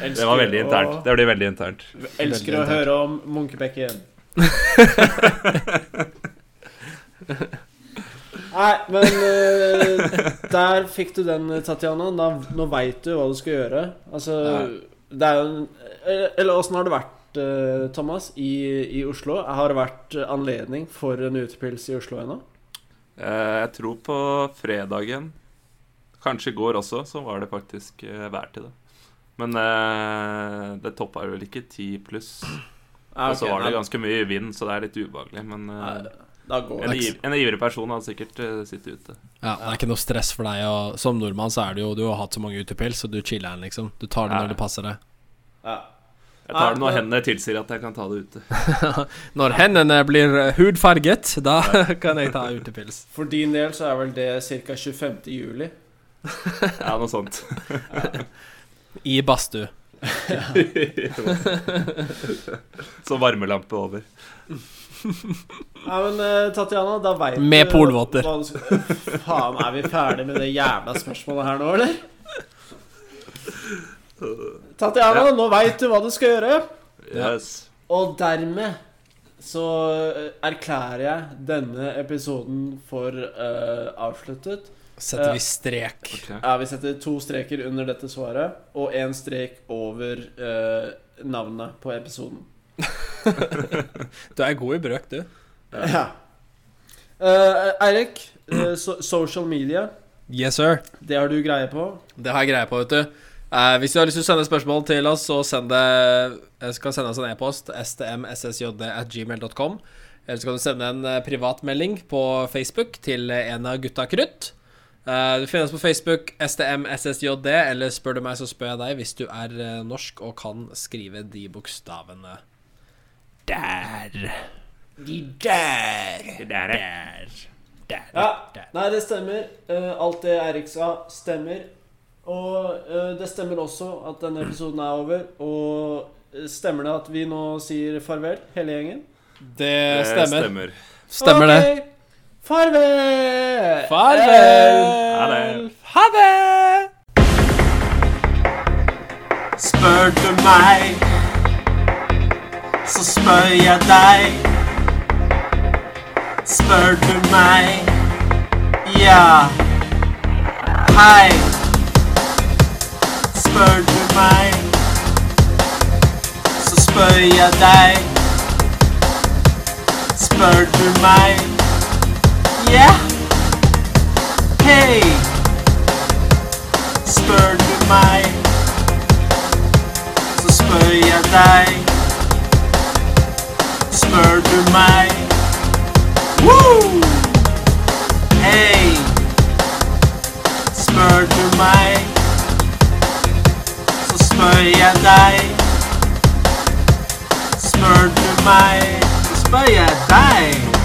Det var veldig internt. Det blir veldig internt. Elsker Veldig å høre om Munkebekken. Nei, men uh, der fikk du den, Tatjana. Da, nå veit du hva du skal gjøre. Altså, det er jo Eller eller åssen har det vært, eh, Thomas, i, i Oslo? Har det vært anledning for en utepils i Oslo ennå? Eh, jeg tror på fredagen, kanskje i går også, så var det faktisk vær til det. Men eh, det toppa vel ikke 10 pluss. Ja, Og så var det ganske mye vind, så det er litt ubehagelig. Men eh, nei, Da går en, det. en ivrig person hadde sikkert uh, sittet ute. Ja, Det er ikke noe stress for deg. Og som nordmann så er det jo Du har hatt så mange utepils, så du chiller den, liksom. Du tar det Ja. når det passer deg. Ja. Jeg tar det når hendene tilsier at jeg kan ta det ute. Når hendene blir eh, hudfarget, da kan jeg ta utepils. For din del så er vel det ca. 25. juli. Ja, noe sånt. I badstue. Så varmelampe over. Ja, men Tatiana, Tatjana, da veit du Med polvotter. hva Faen, er vi ferdig med det jævla spørsmålet her nå, eller? Tatjana, nå veit du hva du skal gjøre. Yes. Og dermed så eh, erklærer jeg denne episoden for uh, avsluttet. Setter vi strek. Okay. Ja, Vi setter to streker under dette svaret, og én strek over uh, navnet på episoden. Du er god i brøk, du. Ja. Uh, Eirik, uh, so social media, Yes, sir. det har du greie på. Det har jeg greie på, vet du. Uh, hvis du har lyst til å sende spørsmål til oss, så send det Jeg skal sende oss en e-post. stmssjd.gmail.com. Eller så kan du sende en privat privatmelding på Facebook til en av gutta krutt. Du finner oss på Facebook stmssjd, eller spør du meg, så spør jeg deg hvis du er norsk og kan skrive de bokstavene der. De der. Der. Der. Ja, Der. Nei, det stemmer. Eh, alt det Eirik sa, stemmer. Og eh, det stemmer også at denne episoden er over. Og eh, stemmer det at vi nå sier farvel, hele gjengen? Det Det stemmer. stemmer. okay. det. Farvel! Farvel! Ha det. Ha det! Spør du meg, så spør jeg deg. Spør du meg, ja. Hei. Spør du meg, så spør jeg deg. Spør du meg, ja. Hei. Spør du meg så spør jeg deg. Spør du meg? Woo! Hei! Spør du meg? Så spør jeg deg. Spør du meg? Så spør jeg deg.